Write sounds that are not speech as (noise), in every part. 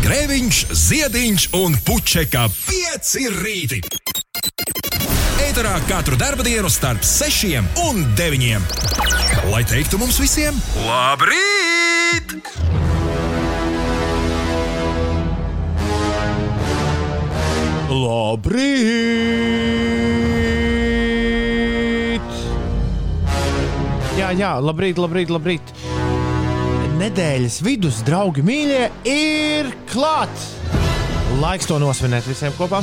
Grēviņš, Ziediņš un Puķeka 5 rīti. Eterā katru dienu starp 6 un 9. Lai teiktu mums visiem, labrīt! Labrīt! Jā, jā, labrīt, labrīt, labrīt. Nedēļas vidus, draugi mīļie, ir klāts. Laiks to nosvinēt visiem kopā.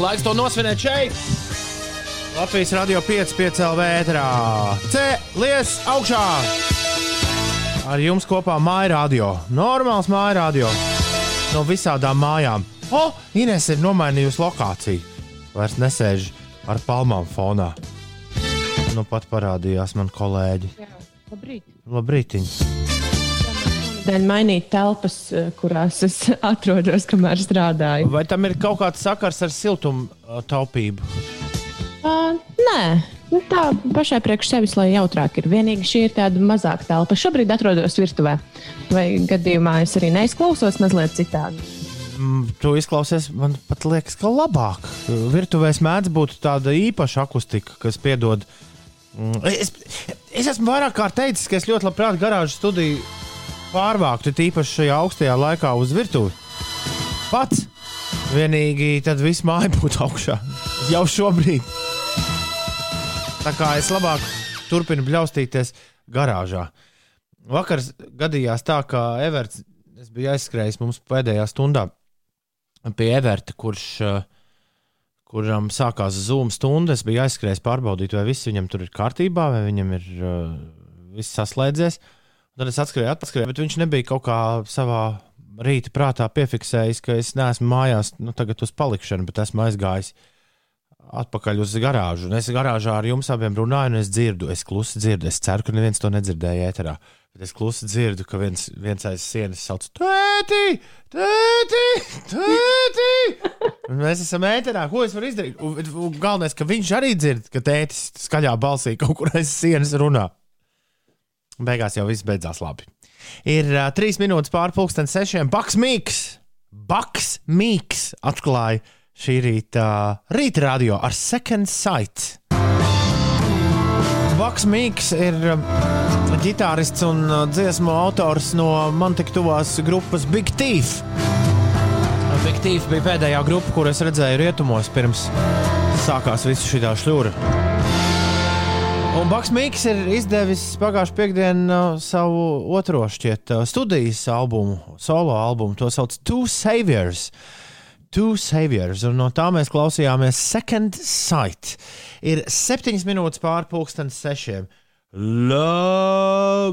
Laiks to nosvinēt šeit. Latvijas radio 5,5 LV ēterā. Cēlies augšā! Ar jums kopā māja radio. Normāls māja radio. No visādām mājām. O, Ines ir nomainījusi lokāciju. Vairs nesēž ar palmām fonā. Nu pat parādījās man kolēģi. Jā, labrīt. Labrīt! Dēļ mainīt telpas, eh, kurās es (laughs) atrodos, kamēr strādāju. Vai tam ir kaut kāds sakars ar siltumu uh, taupību? Uh, nē, nu tā pašai priekš sevis, lai jautrāk ir. Vienīgi šī ir tāda mazāka telpa. Šobrīd atrodos virtuvē. Vai gadījumā es arī neizklausos mazliet citādi? Mm, tu izklausies, man pat liekas, ka labāk. Virtuvēs mēdz būt tāda īpaša akustika, kas piedod. Mm, Es, es esmu vairāk kārt teicis, ka es ļoti labprāt garāžas studiju pārvāktu, tīpaši šajā augstajā laikā uz virtuvi. Pats vienīgi tad viss māja būtu augšā (laughs) jau šobrīd. Tā kā es labāk turpinu bļaustīties garāžā. Vakar gadījās tā, ka Everts es biju aizskrējis mums pēdējā stundā pie Everta, kurš, uh, kuram sākās Zoom stunda. Es biju aizskrējis pārbaudīt, vai viss viņam tur ir kārtībā, vai viņam ir uh, viss saslēdzies. Tad es atskrēju, atskrēju, bet viņš nebija kaut kā savā rīta prātā piefiksējis, ka es neesmu mājās, nu, tagad uz palikšanu, bet esmu aizgājis atpakaļ uz garāžu. Un es garāžā ar jums abiem runāju, un es dzirdu, es klusi dzirdu. Es ceru, ka neviens to nedzirdēja ēterā. Bet es klusi dzirdu, ka viens, viens aiz sienas sauc: Tēti, tēti, tēti! Un mēs esam ēterā. Ko es varu izdarīt? Un, un galvenais, ka viņš arī dzird, ka tētis skaļā balsī kaut kur aiz sienas runā. Beigās jau viss beidzās labi. Ir uh, trīs minūtes pārpusdienas sešiem. Baks Mīks! Baks Mīks atklāja šī rīta, rīta radio ar Second Sight. Baks Mīks ir uh, ģitārists un uh, dziesmu autors no man tik tuvās grupas Big Thief. Big Thief bija pēdējā grupa, kur es redzēju rietumos pirms sākās viss šī šļūra. Un Baks Mīks ir izdevis pagājušā piekdienā uh, savu otro šķiet, uh, studijas albumu, solo albumu. To sauc Two Saviors. Two Saviors, un no tā mēs klausījāmies Second Sight. Ir septiņas minūtes pārpusdienas sešiem. Labrīt!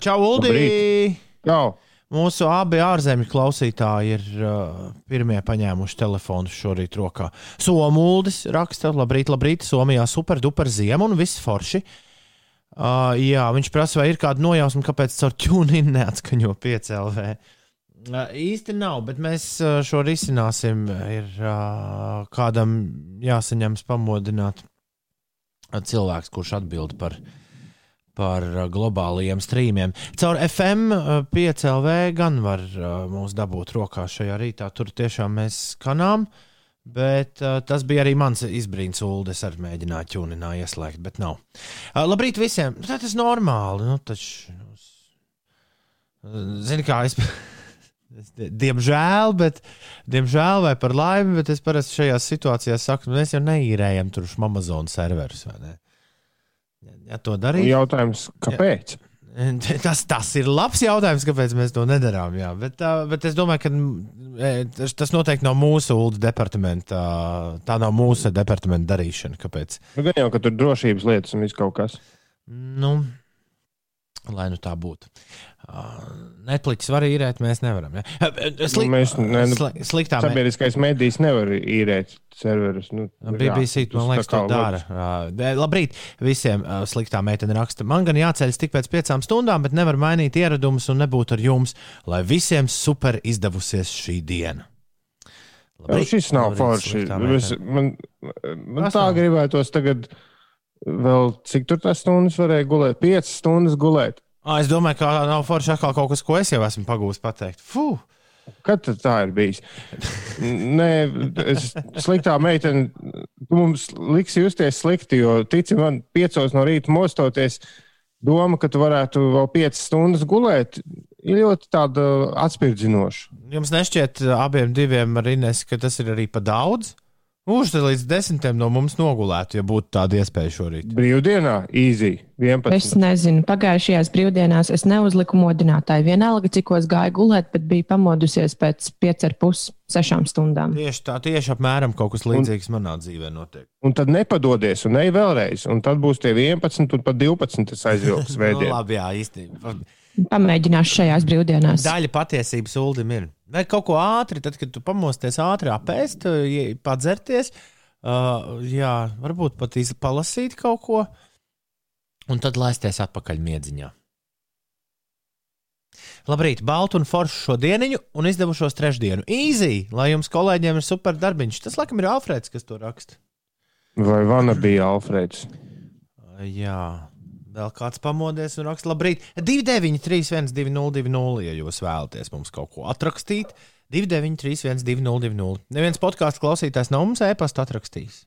Čau, Uldi! Jau. Mūsu abi ārzemju klausītāji ir uh, pirmie paņēmuši telefonu šorīt rokā. Somūlis raksta, labrīt, labrīt, Somijā superduper ziema un viss forši. Uh, jā, viņš prasa, vai ir kāda nojausma, kāpēc caur ķūniņu neatskaņo piecēlvē. Uh, īsti nav, bet mēs šo risināsim. Ir kādam jāsaņems pamodināt cilvēks, kurš atbild par par globālajiem streamiem. Caur FM 5LV gan var mūs dabūt rokā šajā rītā. Tur tiešām mēs skanām. Bet uh, tas bija arī mans izbrīns, Ulu. Es arī mēģināju ķūninā ieslēgt, bet nav. Uh, labrīt visiem! Tā tas ir normāli. Nu, taču, Zini, kā es. Es diemžēl, bet, diemžēl vai par laimi, bet es parasti šajās situācijās saku, nu, mēs jau neīrējam tur Amazon serverus. ne? Ja to darītu, Jautājums, kāpēc? (laughs) Tas, tas ir labs jautājums, kāpēc mēs to nedarām. Jā. Bet, uh, bet es domāju, ka tas, tas noteikti nav mūsu ULD departamenta. Tā nav mūsu departamenta darīšana. Kāpēc? Nu, gan jau, ka tur drošības lietas un viss kaut kas. Nu, lai nu tā būtu. Netflix var īrēt, mēs nevaram. Ja? Slik, Nu, mēs ne- nu, sli, sliktā Sabiedriskais medijs nevar īrēt serverus. Nu, BBC, jā, man liekas, to dara. Uh, labrīt, visiem uh, sliktā meitene raksta. Man gan jāceļas tik pēc piecām stundām, bet nevar mainīt ieradumus un nebūt ar jums, lai visiem super izdevusies šī diena. Jā, šis nav labrīt, forši. man man tā gribētos tagad vēl, cik tur tas stundas varēja gulēt? Piecas stundas gulēt. Ah, es domāju, ka nav forši atkal kaut kas, ko es jau esmu pagūs pateikt. Fuh! Kad tā ir bijis? Nē, es, sliktā meitene, tu mums liksi justies slikti, jo tici man, piecos no rīta mostoties, doma, ka tu varētu vēl piecas stundas gulēt, ir ļoti tāda atspirdzinoša. Jums nešķiet abiem diviem ar Ines, ka tas ir arī pa daudz? Mūžs līdz desmitiem no mums nogulētu, ja būtu tāda iespēja šorīt. Brīvdienā, easy, 11. Es nezinu, pagājušajās brīvdienās es neuzliku modinātāju. Vienalga, cikos gāju gulēt, bet biju pamodusies pēc 5,5-6 stundām. Tieši tā, tieši apmēram kaut kas līdzīgs manā dzīvē notiek. Un tad nepadodies, un ej vēlreiz. Un tad būs tie 11, un pat 12 tas aizvilks (laughs) Nu, vēdien. labi, jā, īstenībā. Pamēģināšu šajās brīvdienās. Daļa patiesības uldim ir. Vai kaut ko ātri, tad, kad tu pamosties ātri apēst, ie- padzerties, uh, jā, varbūt pat palasīt kaut ko, un tad laisties atpakaļ miedziņā. Labrīt, baltu un foršu šo dienu un izdevušos trešdienu. Easy, lai jums kolēģiem ir super darbiņš. Tas, laikam, ir Alfrēds, kas to raksta. Vai vana bija Alfrēds? Jā, vēl kāds pamodies un raksta, labrīt. 293, 202, ja jūs vēlaties mums kaut ko atrakstīt. 293, 202. Neviens podkāstu klausītājs nav mums e-pastu atrakstījis.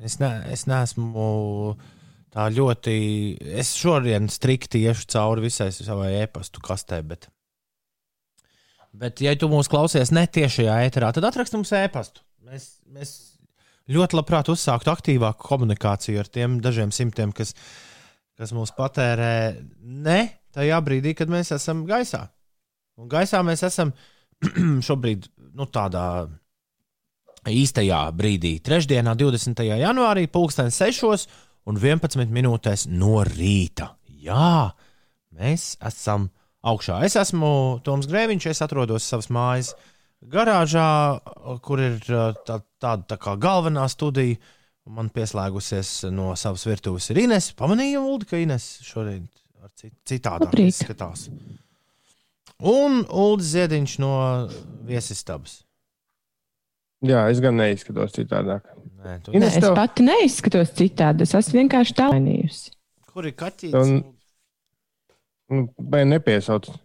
Es, ne, es neesmu tā ļoti. Es šodien strikti iešu cauri visai savai e-pastu kastē, bet. Bet, ja tu mūs klausies ne tiešajā ēterā, tad atraksti mums e-pastu. Mēs, mēs ļoti labprāt uzsāktu aktīvāku komunikāciju ar tiem dažiem simtiem, kas, kas mūs patērē ne tajā brīdī, kad mēs esam gaisā. Un gaisā mēs esam (clears throat) šobrīd nu, tādā īstajā brīdī, trešdienā, 20. janvārī, pulksten 6 un 11 minūtēs no rīta. Jā, mēs esam augšā. Es esmu Toms Grēviņš, es atrodos savas mājas garāžā, kur ir tā, tāda tā kā galvenā studija. Man pieslēgusies no savas virtuves ir Ines. Pamanīju, Ulu, ka Ines šodien ar cit- Labrīt. izskatās. Un Ulu Ziediņš no viesistabas. Jā, es gan neizskatos citādāk. Nē, tu, Nē, Ines, es tev- pati neizskatos citādi. Es esmu vienkārši tā mainījusi. kur ir kaķis? Un- Nu, Vai nepiesauc? (laughs) (laughs)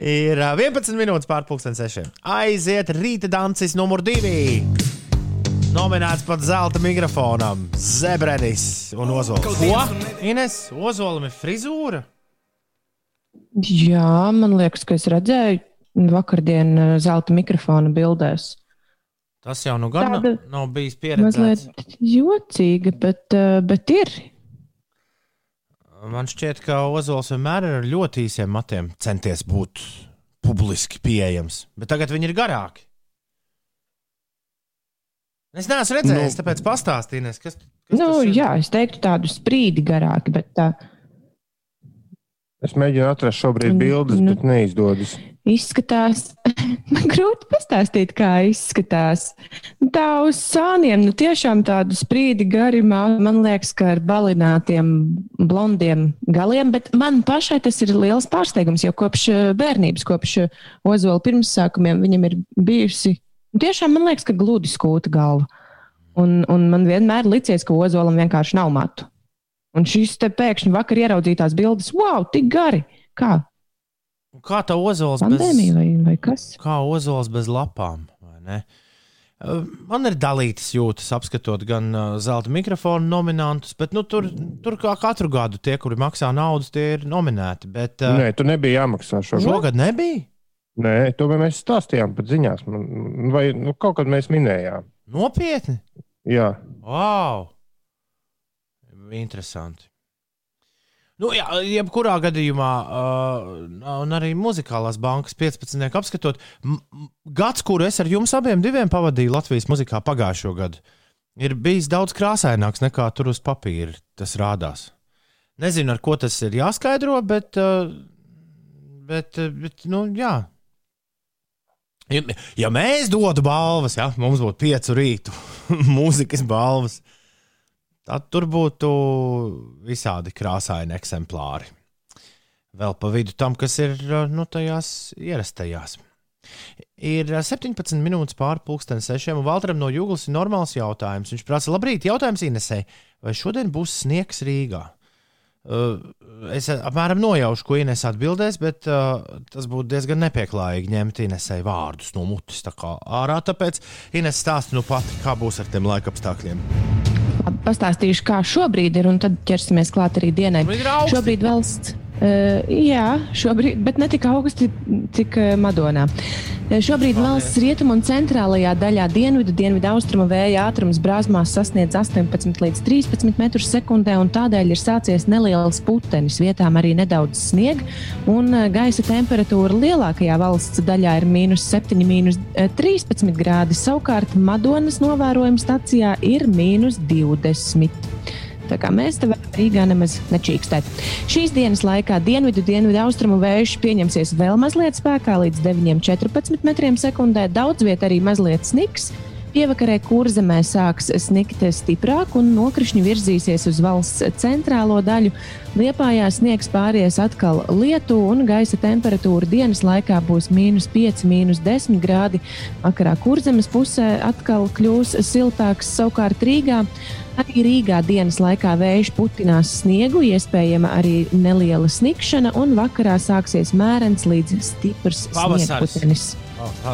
Ir ā, 11 minūtes pārpusdienas sešiem. Aiziet rīta dancis numur divi. Nominēts pat zelta mikrofonam Zebredis un Ozols. Ko? Ines, Ozolam ir frizūra? Jā, man liekas, ka es redzēju vakardien uh, zelta mikrofona bildēs. Tas jau nu gan Tāda nav, nav bijis pieredzēts. Mazliet jocīga, bet, bet ir. Man šķiet, ka Ozols vienmēr ir ar ļoti īsiem matiem centies būt publiski pieejams, bet tagad viņi ir garāki. Es neesmu redzējis, Nu. tāpēc pastāstījies, kas, kas Nu, tas ir. jā, es teiktu tādu sprīdi garāki, bet tā Es mēģinu atrast šobrīd bildes, nu. bet neizdodas. izskatās. (laughs) Man grūti pastāstīt, kā izskatās. Nu, Tā uz sāniem, nu tiešām tādu sprīdi garimā. Man liekas, ka ar balinātiem blondiem galiem, bet man pašai tas ir liels pārsteigums, jo kopš eh, bērnības, kopš eh, Ozola pirmsākumiem viņam ir bijusi. nu, Tiešām man liekas, ka gludi skūta galva. Un, un man vienmēr licies, ka Ozolam vienkārši nav matu. Un šis te pēkšņi vakar ieraudzītās bildes, wow, tik gari! Kā Kā tā ozols bez, pandēmija vai, vai kas? kā ozols bez lapām? vai ne? Man ir dalītas jūtas, apskatot gan zelta mikrofonu nominantus, bet nu, tur, tur kā katru gadu tie, kuri maksā naudu, tie ir nominēti. Bet Nē, tu nebija jāmaksā šogad. šogad nebija. Nē, to mēs stāstījām pat ziņās. Man- Vai nu, kaut kad mēs minējām. Nopietni! Jā, Wow! Interesanti. Nu, jā, jebkurā gadījumā, uh, un arī muzikālās bankas 15. apskatot, gads, kuru es ar jums abiem pavadīju Latvijas muzikā pagājušo gadu, ir bijis daudz krāsaināks nekā tur uz papīra tas rādās. Nezinu, ar ko tas ir jāskaidro, bet, uh, bet, bet nu, jā. Ja, ja mēs dotu balvas, ja mums būtu piecu rītu (laughs) mūzikas balvas, tad tur būtu visādi krāsaini eksemplāri. Vēl pa vidu tam, kas ir nu, tajās ierastajās. Ir ā, 17 minūtes pāri pusdienas sešiem, un Valtram no Jūglas ir normāls jautājums. Viņš prasa, labrīt, jautājums Inesē, vai šodien būs sniegs Rīgā? Uh, es apmēram nojaušu, ko Ines atbildēs, bet uh, tas būtu diezgan nepieklājīgi ņemt Inesai vārdus no mutes tā kā ārā. Tāpēc Ines stāsta nu pat, kā būs ar tiem laikapstākļiem. Pastāstīšu, kā šobrīd ir, un tad ķersimies klāt arī dienai. Šobrīd augsti. Šobrīd valsts. Uh, jā, šobrīd, bet ne tik augsti, cik uh, Madonā. Uh, šobrīd valsts rietumu un centrālajā daļā dienvidu, dienvidu austrumu vēja ātrums brāzmās sasniedz 18 līdz 13 metrus sekundē, un tādēļ ir sācies neliels putenis, vietām arī nedaudz sniega, un gaisa temperatūra lielākajā valsts daļā ir mīnus 7, mīnus 13 grādi. Savukārt Madonas novērojuma stacijā ir mīnus 20. Tā kā mēs te varam Rīgā nemaz nečīkstēt. Šīs dienas laikā dienvidu, dienvidu austrumu vējš pieņemsies vēl mazliet spēkā līdz 9,14 metriem sekundē. Daudz vietā arī mazliet sniks. Pievakarē kurzemē sāks snikt stiprāk un nokrišņi virzīsies uz valsts centrālo daļu. Liepājā sniegs pāries atkal lietu un gaisa temperatūra dienas laikā būs mīnus 5, mīnus 10 grādi. Vakarā kurzemes pusē atkal kļūs siltāks, savukārt Rīgā. Arī Rīgā dienas laikā vējš putinās sniegu, iespējama arī neliela snikšana, un vakarā sāksies mērens līdz stiprs sniegputenis.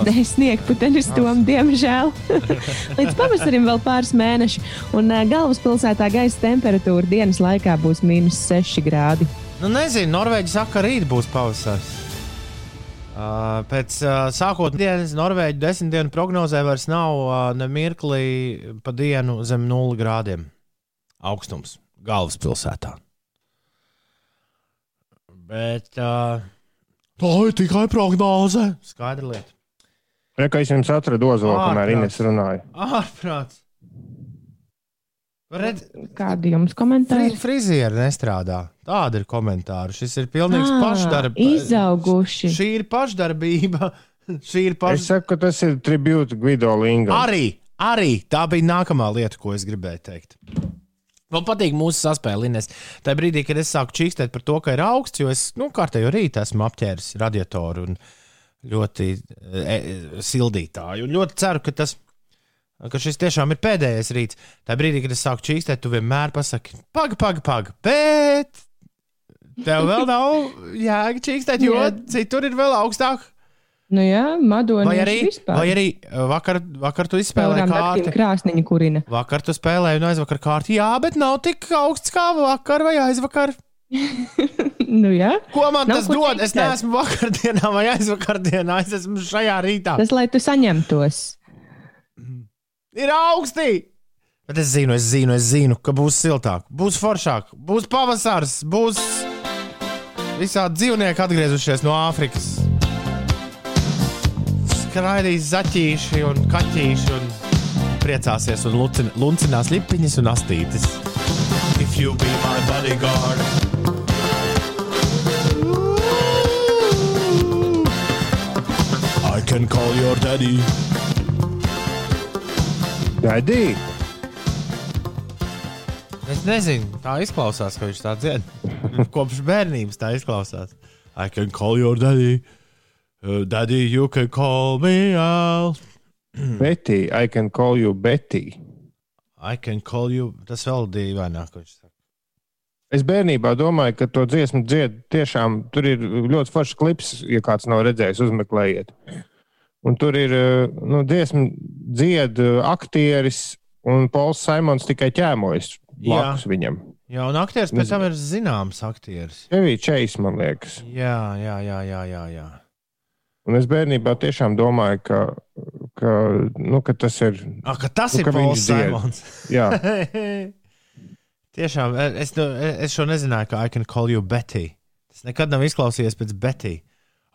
Nē, sniegputenis tom, diemžēl. (laughs) Līdz pavasarim vēl pāris mēneši, un galvaspilsētā gaisa temperatūra dienas laikā būs mīnus 6 grādi. Nu, nezinu, Norvēģi saka, ka rīt būs pavasaris. Uh, pēc uh, sākotnēji Norvēģi desmit dienu prognozē vairs nav uh, ne mirklī pa dienu zem 0 grādiem augstums galvaspilsētā. Bet uh, tā ir tikai prognoze. Skaidra lieta. Kā es jums atradu ozolu, kamēr. Ines runāja. Ārprāts. Redz, Kādi jums fri, komentāri? frizieri nestrādā. Tāda ir komentāra. Šis ir pilnīgs pašdarbs. Izauguši. Šī ir pašdarbība. (laughs) Šī ir Es pašdarbība. saku, ka tas ir tribūts Guido Lingam. Arī, arī tā bija nākamā lieta, ko es gribēju teikt. Man patīk mūsu saspēle, Inês. Tajā brīdī, kad es sāku čīkstēt par to, ka ir augsts, jo es nu, kārtējo rītu esmu apķēris radiatoru un ļoti e, sildītāju. Un ļoti ceru, ka, tas, ka šis tiešām ir pēdējais rīts. Tajā brīdī, kad es sāku čīkstēt, tu vienmēr pasaki, paga, paga, paga. Bet tev vēl nav jēga čīkstēt, jo Jā. citur ir vēl augstāk. Nu jā, Madona Vai arī, vispār. vai arī vakar, vakar tu izspēlēji kārtu. Krāsniņa kurina. Vakar tu spēlēji un aizvakar kārtu. Jā, bet nav tik augsts kā vakar vai aizvakar. (laughs) nu jā. Ko man Nav tas ko dod? Es teikt. neesmu vakardienā vai aizvakardienā. Es esmu šajā rītā. Tas, lai tu saņemtos. Ir augsti! Bet es zinu, es zinu, es zinu, ka būs siltāk, būs foršāk, būs pavasars, būs visādi dzīvnieki atgriezušies no Āfrikas. Skraidīs zaķīši un kaķīši un priecāsies un luncinās lipiņas un astītes. If you be my bodyguard. Can call your daddy. Daddy, Es nezinu, tā izklausās, ka viņš tā dzied. (laughs) Kopš bērnības tā izklausās. I can call your daddy. Uh, daddy, you can call me out. (clears throat) Betty, I can call you Betty. I can call you. Tas vēl dīvaināk, ko viņš saka. Es bērnībā domāju, ka to dziesmu dzied tiešām tur ir ļoti foršs klips, ja kāds nav redzējis, uzmeklējiet. Un tur ir eh, nu, dziesmu dzied eh, aktieris un Pols Simons tikai ķēmojas blakus viņam. Jā, un aktieris pēc tam ir zināms aktieris. Chevy Chase, man liekas. Jā, jā, jā, jā. jā, jā. Un es bērnībā tiešām domāju, ka, ka, nu, ka tas ir. Ah, ka tas Nu, ir ka Pols. Simons. Jā, (laughs) Tiešām, es, es šo nezināju, ka I can call you Betty. Tas nekad nav izklausījies pēc Betty.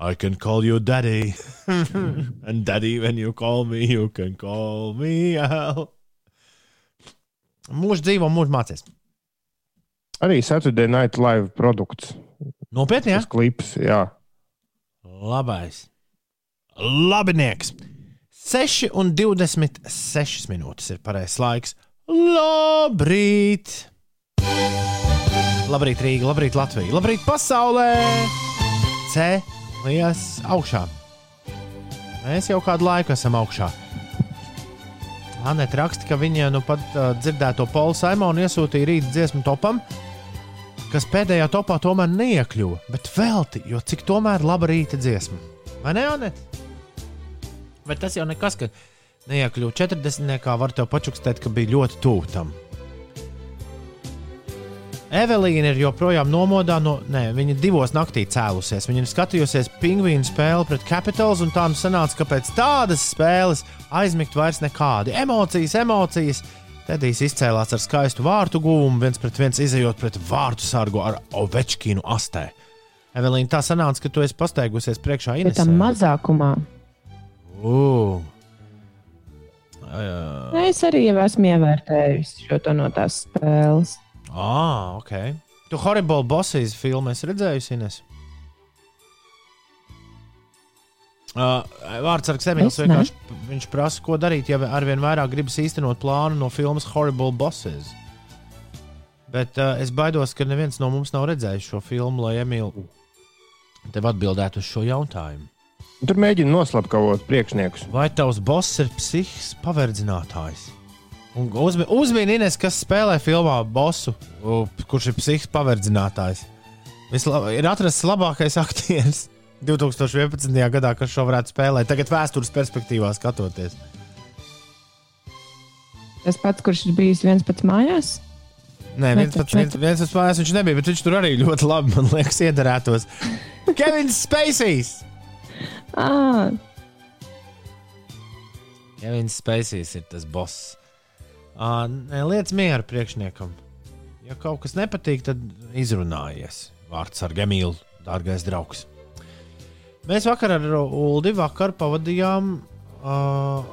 I can call you daddy. (laughs) And daddy, when you call me, you can call me out. Mūžs dzīvo, mūžs mācīs. arī Saturday Night Live produkts. Nopietni, jā? Tas klips, jā. Labais. Labinieks. 6 un 26 minūtes ir pareizais laiks. Labrīt! Labrīt, Rīga, labrīt, Latvija, labrīt, pasaulē! Cēlies augšā! Mēs jau kādu laiku esam augšā. Anita raksta, ka viņa nu pat uh, dzirdēto Polu Simonu iesūtīja rīta dziesmu topam, kas pēdējā topā tomēr neiekļuva. Bet velti, jo cik tomēr laba rīta dziesma. Vai ne, Anita? Bet tas jau nekas, ka neiekļuva 40. var te pačukstēt, ka bija ļoti tuvu tam. Evelīna ir joprojām nomodā no. Nē, viņa divos naktī cēlusies. Viņa ir skatījusies pingvīnu spēli pret Capitals, un tā nu sanāca, ka pēc tādas spēles aizmigt vairs nekādi. Emocijas, emocijas. Tedijs izcēlās ar skaistu vārtu gūmu, viens pret viens izējot pret vārtu sargu ar Ovečkinu astē. Evelīna, tā sanāca, ka tu esi pasteigusies priekšā Bet tam Inesē. mazākumā. Uh. Es arī esmu ievērtējis šo no tās spēles. Ah, ok. Tu Horrible Bosses filmu esi redzējusi, Ines? Uh, Vārdsargs Emīls vienkārši viņš prasa, ko darīt, ja arvien vairāk gribas īstenot plānu no filmas Horrible Bosses. Bet uh, es baidos, ka neviens no mums nav redzējis šo filmu, lai Emīls tev atbildētu uz šo jautājumu. Tur mēģina noslapkavot priekšniekus. Vai tavs boss ir psihisks paverdzinātājs? Uzmi- Uzmini, Ines, kas spēlē filmā bosu, kurš ir psihisks paverdzinātājs. Visla, ir atrasts labākais aktieris (laughs) 2011. gadā, kas šo varētu spēlēt. Tagad vēstures perspektīvā skatoties. Tas pats, kurš ir bijis viens pats mājās. Nē, viens pats, viens, viens pats mājās viņš nebija, bet viņš tur arī ļoti labi, man liekas, iedarētos. (laughs) Kevins Spacīs! Ah, Kevins Spacīs ir tas boss. Uh, Lietas mieru priekšniekam. Ja kaut kas nepatīk, tad izrunājies. Vārds ar Gemīlu, dārgais draugs. Mēs vakar ar Ulu vakar pavadījām uh,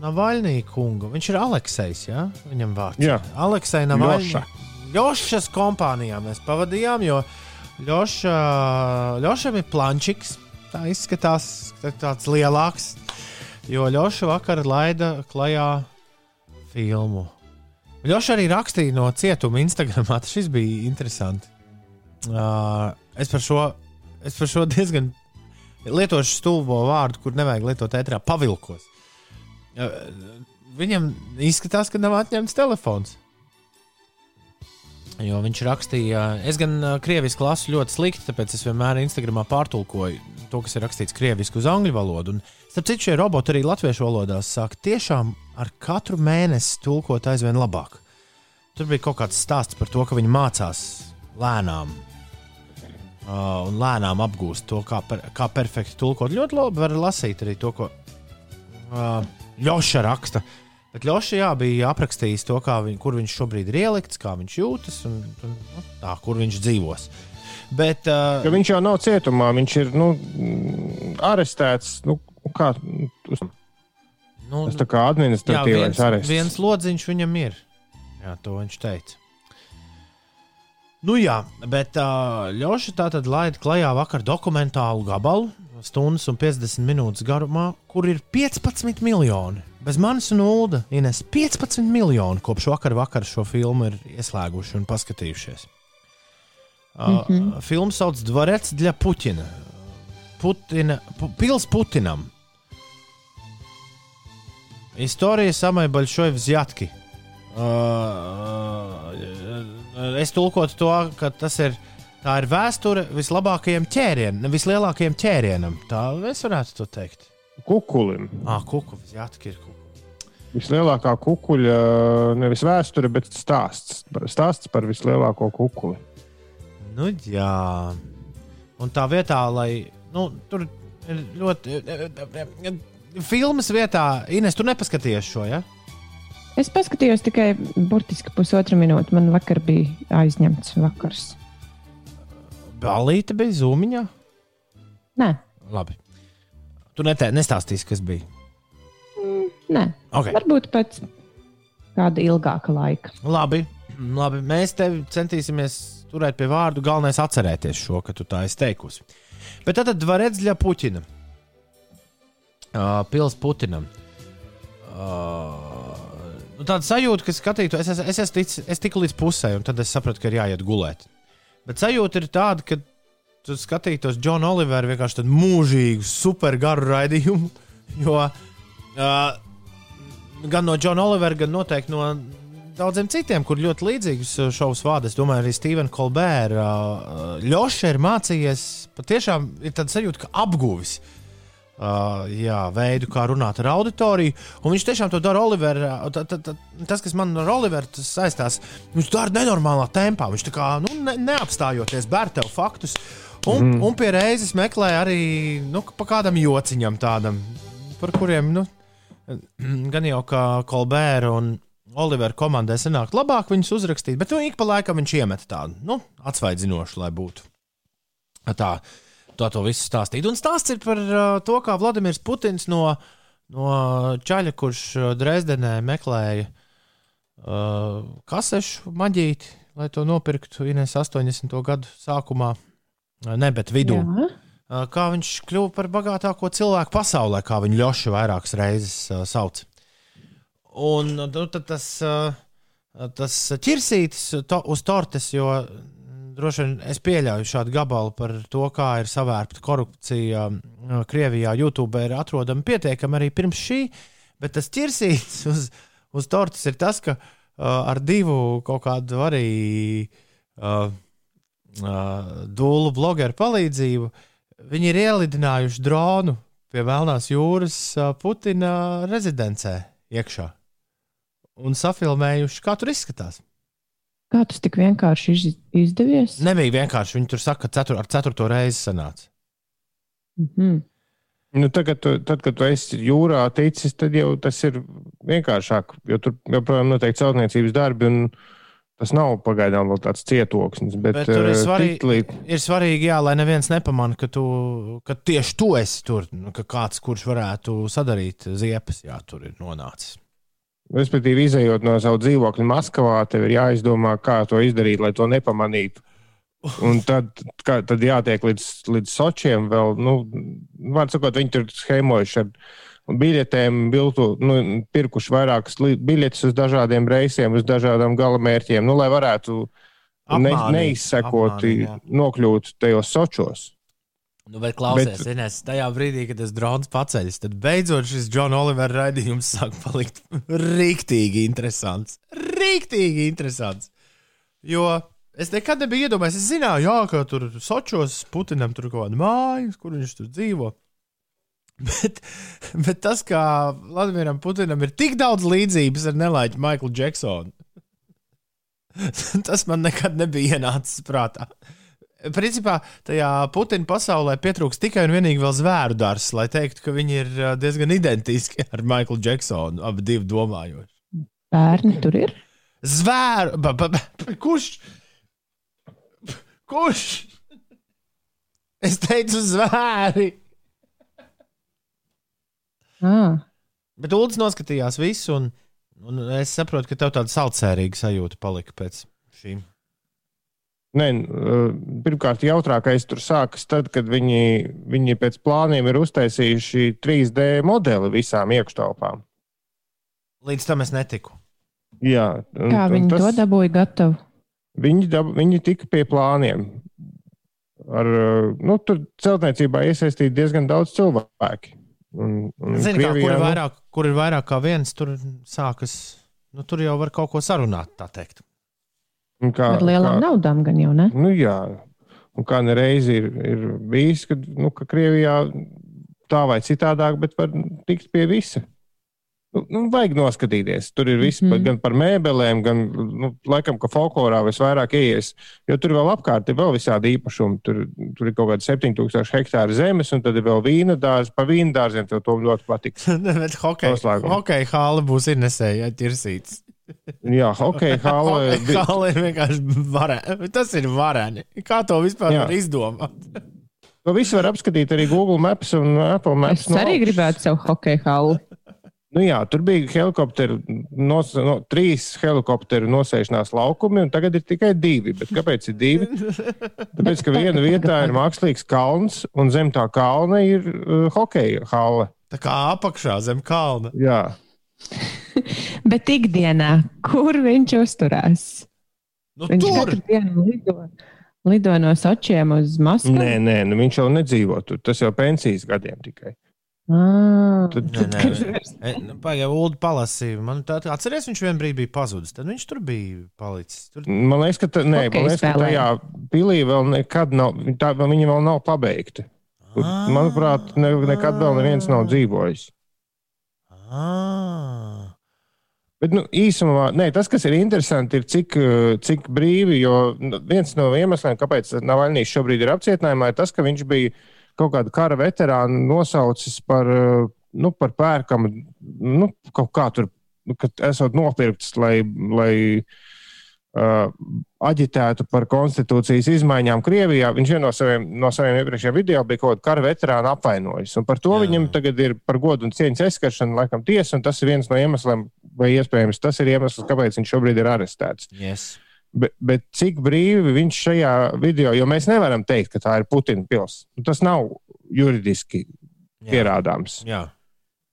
Navaļnī kungu. Viņš ir Aleksējs, jā? Viņam vārds. Jā. Aleksei Navaļnī. Ļoša. Ļošas kompānijā mēs pavadījām, jo Ļoša, Ļošam ir plančiks. Tā izskatās tā- tāds lielāks. Jo Ļoša vakar laida klajā filmu. Ļoša arī rakstīja no cietuma Instagram. Tas bija interesanti. Uh, es, par šo, es par šo diezgan lietošu stulbo vārdu, kur nevajag lietot ētrā, pavilkos. Uh, viņam izskatās, ka nav atņemts telefons. Jo viņš rakstīja, es gan krieviski lasu ļoti slikti, tāpēc es vienmēr Instagramā pārtulkoju to, kas ir rakstīts krieviski uz angļu valodu. Un, starp citu, šie roboti arī latviešu valodās sāk tiešām ar katru mēnesi tulkot aizvien labāk. Tur bija kaut kāds stāsts par to, ka viņi mācās lēnām. Uh, un lēnām apgūst to, kā, per, kā perfekti tulkot. Ļoti labi var lasīt arī to, ko uh, Ļoša raksta. Bet Ļoša jā, bija aprakstījis to, viņ, kur viņš šobrīd ir ielikts, kā viņš jūtas un, un nu, tā, kur viņš dzīvos. Bet, uh, Ka viņš jau nav cietumā, viņš ir nu, arestēts. Nu, kā, uz- Nu, tas nu, tā kā administratīvais jā, viens, viens lodziņš viņam ir. Jā, to viņš teica. Nu jā, bet uh, Ļoša tā tad laida klajā vakar dokumentālu gabalu, stundas un 50 minūtes garumā, kur ir 15 miljoni. Bez manis un Ulda Ines 15 miljoni kopš vakar vakar šo filmu ir ieslēguši un paskatījušies. Uh, mm -hmm. Filmu sauc Dvarets Dļa Puķina. Putina, Pils Putinam. История самой большой взятки. Uh, es tulkotu to, ka tas ir, tā ir vēsture vislabākajam ķērienam, vislielākajam ķērienam. Tā es varētu to teikt. Kukulim. Ah, kuku, jātka ir kuku. Vislielākā kukuļa, nevis vēsture, bet stāsts. Stāsts par vislielāko kukuli. Nu, jā. Un tā vietā, lai. Nu, tur ir ļoti. Filmas vietā, Ines, tu nepaskaties šo, ja? es paskatījos tikai burtiski pusotru minūti. Man vakar bija aizņemts vakars. Balīte bija zūmiņā. Nē, Labi. Tu netē, nestāstīsi, kas bija. nē. Okay. varbūt pēc kāda ilgāka laika. Labi, labi. Mēs tevi centīsimies turēt pie vārdu. Galvenais atcerēties šo, ka tu tā esi teikusi. Bet tad Dvarets ļa Puķina. Uh, Pils Putinam. Uh, nu, tāda sajūta, ka skatītu, es, es, es, es, tic, es tiku līdz pusē, un tad es sapratu, ka ir jāiet gulēt. Bet sajūta ir tāda, ka tu skatītos Džonu Oliveru vienkārši tādu mūžīgu, super garu raidījumu. (laughs) Jo uh, gan no Džona Olivera, gan noteikti no daudziem citiem, kur ļoti līdzīgus šovus vada. Es domāju, arī Stevena Kolbēra uh, Ļoša ir mācījies. Patiešām ir tāds sajūta, ka apguvis. Uh, jā, veidu, kā runāt ar auditoriju. Un viņš tiešām to dara Oliverā. Tas, kas man ar Oliveru saistās, viņš to dara nenormālā tempā. Viņš tā kā nu, ne, neapstājoties, bēr tev faktus. Un, mm. un pie reizes meklē arī nu, pa kādam jociņam tādam, par kuriem nu, (clears throat) gan jau kā Kolbēra un Olivera komandai sanākt labāk viņus uzrakstīt, bet nu, ik pa laikam viņš iemet tādu nu, atsvaidzinošu, lai būtu. Tā, tā to visu stāstīt. Un stāsts ir par uh, to, kā Vladimirs Putins no, no Čaļa, kurš Dresdenē meklēja uh, kasešu maģīti, lai to nopirktu Ines 80. gadu sākumā, ne, bet vidū. Jā. Uh, kā viņš kļuva par bagātāko cilvēku pasaulē, kā viņu Ļoša vairākas reizes uh, sauc. Un nu, tas, tas ķirsītis to, uz tortes, jo droši vien es pieļauju šādu gabalu par to, kā ir savērta korupcija Krievijā. YouTube ir atrodama pietiekami arī pirms šī, bet tas ķirsītis (laughs) uz, uz tortes ir tas, ka uh, ar divu kaut kādu arī uh, uh, dūlu blogeru palīdzību viņi ir ielidinājuši dronu pie Melnās jūras uh, Putina rezidencē iekšā un safilmējuši, kā tur izskatās. Kā tas tik vienkārši izdevies? Nebija vienkārši. Viņi tur saka, ka cetur, ar ceturto reizi sanāca. Mm -hmm. Nu, tagad, tu, tad, kad tu esi jūrā ticis, tad jau tas ir vienkāršāk. Jo tur joprojām notiek celtniecības darbi, un tas nav pagaidām vēl tāds cietoksnis. Bet, bet tur ir eh, svarīgi, līd... ir svarīgi jā, lai neviens nepamanā, ka, tu, ka tieši tu esi tur, nu, ka kāds, kurš varētu sadarīt ziepes, jā, tur ir nonācis. Respektīvi, izējot no savu dzīvokļa Maskavā, tev ir jāizdomā, kā to izdarīt, lai to nepamanītu. Un tad, kā, tad jātiek līdz, līdz Sočiem. Vēl, nu, var sakot, viņi tur schēmojuši ar biļetēm, biltu, nu, pirkuši vairākas biļetes uz dažādiem reisiem, uz dažādām galamērķiem, nu, lai varētu ne, neizsekoti nokļūt tajos Sočos. Nu, bet klausies, bet... Ines, tajā brīdī, kad tas drons paceļas, tad beidzot šis Džona Olivera raidījums sāk palikt rīktīgi interesants. Rīktīgi interesants. Jo es nekad nebiju iedomājies, es zināju, jā, ka tur Sočos Putinam tur kaut kāda mājas, kur viņš tur dzīvo. (laughs) Bet, bet tas, kā Vladimiram Putinam ir tik daudz līdzības ar nelaiķu Maiklu Džeksonu, (laughs) tas man nekad nebija ienācis prātā. Principā tajā Putina pasaulē pietrūks tikai un vienīgi vēl zvēru dārsts, lai teiktu, ka viņi ir diezgan identiski ar Maiklu Džeksonu, abi divi domājoši. Bērni tur ir? Zvēru! Ba, ba, ba, kurš? Kurš? Es teicu, zvēri! Ah. Bet Ulas noskatījās visu, un, un es saprotu, ka tev tāda saucērīga sajūta palika pēc šīm. Nē, pirmkārt, jautrākais tur sākas tad, kad viņi, viņi pēc plāniem ir uztaisījuši 3D modeli visām iekštelpām. Līdz tam es netiku. Jā, un, Kā viņi tas, to dabūja gatavu? Viņi, dab, viņi tika pie plāniem. Ar, nu, tur celtniecībā iesaistīti diezgan daudz cilvēku. Un, un Zini, Krievijā, kā, kur, ir nu- vairāk, kur ir vairāk kā viens, tur sākas. Nu, tur jau var kaut ko sarunāt, tā teikt. Kā, Ar lielām kā, naudām gan jau, ne? Nu, jā, un kā nereiz ir, ir bijis, ka, nu, ka Krievijā tā vai citādāk, bet var tikt pie visa. Nu, nu, vajag noskatīties. Tur ir viss mm -hmm. gan par mēbelēm, gan, nu, laikam, ka folklorā visvairāk ies. Jo tur vēl apkārt ir vēl visādi īpašumi. Tur, tur ir kaut kādi 7000 hektāri zemes, un tad ir vēl vīna dārza. Pa vīna dārziem tev to ļoti patiks. (laughs) bet hokeja hokej hāla būs Inesēja ķirsīts. Jā, hokeja (laughs) hāla. Hāla ir vienkārši vareni. Tas ir vareni. Kā to vispār Jā. var izdomāt? To visu var apskatīt arī Google Maps un Apple Maps. Es arī gribētu savu hokeja hālu. Nu jā, tur bija helikopteri, nos, no, trīs helikopteru nosēšanās laukumi, un tagad ir tikai divi. Bet kāpēc ir divi? Tāpēc, ka viena vietā ir mākslīgs kalns, un zem tā kalna ir uh, hokeja hale. Tā kā apakšā zem kalna. Jā. (laughs) Bet ikdienā, kur viņš uzturās? Nu, viņš tur. katru dienu lido, lido no Sočiem uz Maskavu. Nē, nē, nu viņš jau nedzīvo tur. Tas jau pensijas gadiem tikai. Ah, Tad- Nē, nē, nē. Nu, Pagaidā, Ulu palasīja. Man tā, atceries, viņš vien brīdī bija pazudis. Tad viņš tur bija palicis. Tur... Man liekas, ka, ta, nē, Hokeju man liekas, ka tajā pilī vēl nekad nav, tā, viņa vēl nav pabeigta. Ah. manuprāt, ne, nekad vēl neviens nav dzīvojis. Ah. Bet, nu, īsumā, nē, tas, kas ir interesanti, ir cik, eh, cik brīvi. Jo nu, viens no iemesliem, kāpēc Navaļnīs šobrīd ir apcietinājumā, ir tas, ka viņš bija kaut kādu kara veterānu nosaucis par, eh, nu, par pērkamu, nu, kaut kā tur, nu, kad esot nopirkts, lai. lai Uh, aģitētu par konstitūcijas izmaiņām Krievijā. Viņš vienā no saviem, no saviem iepriekšējiem video bija kaut kāda kara veterāna apvainojis. Un par to Jā. viņam tagad ir par godu un cieņas aizskaršanu, laikam, tiesa. un Tas ir viens no iemesliem, vai iespējams tas ir iemesls, kāpēc viņš šobrīd ir arestēts. Yes. Bet, bet cik brīvi viņš šajā video, jo mēs nevaram teikt, ka tā ir Putina pils. Nu, Tas nav juridiski Jā. pierādāms. Jā.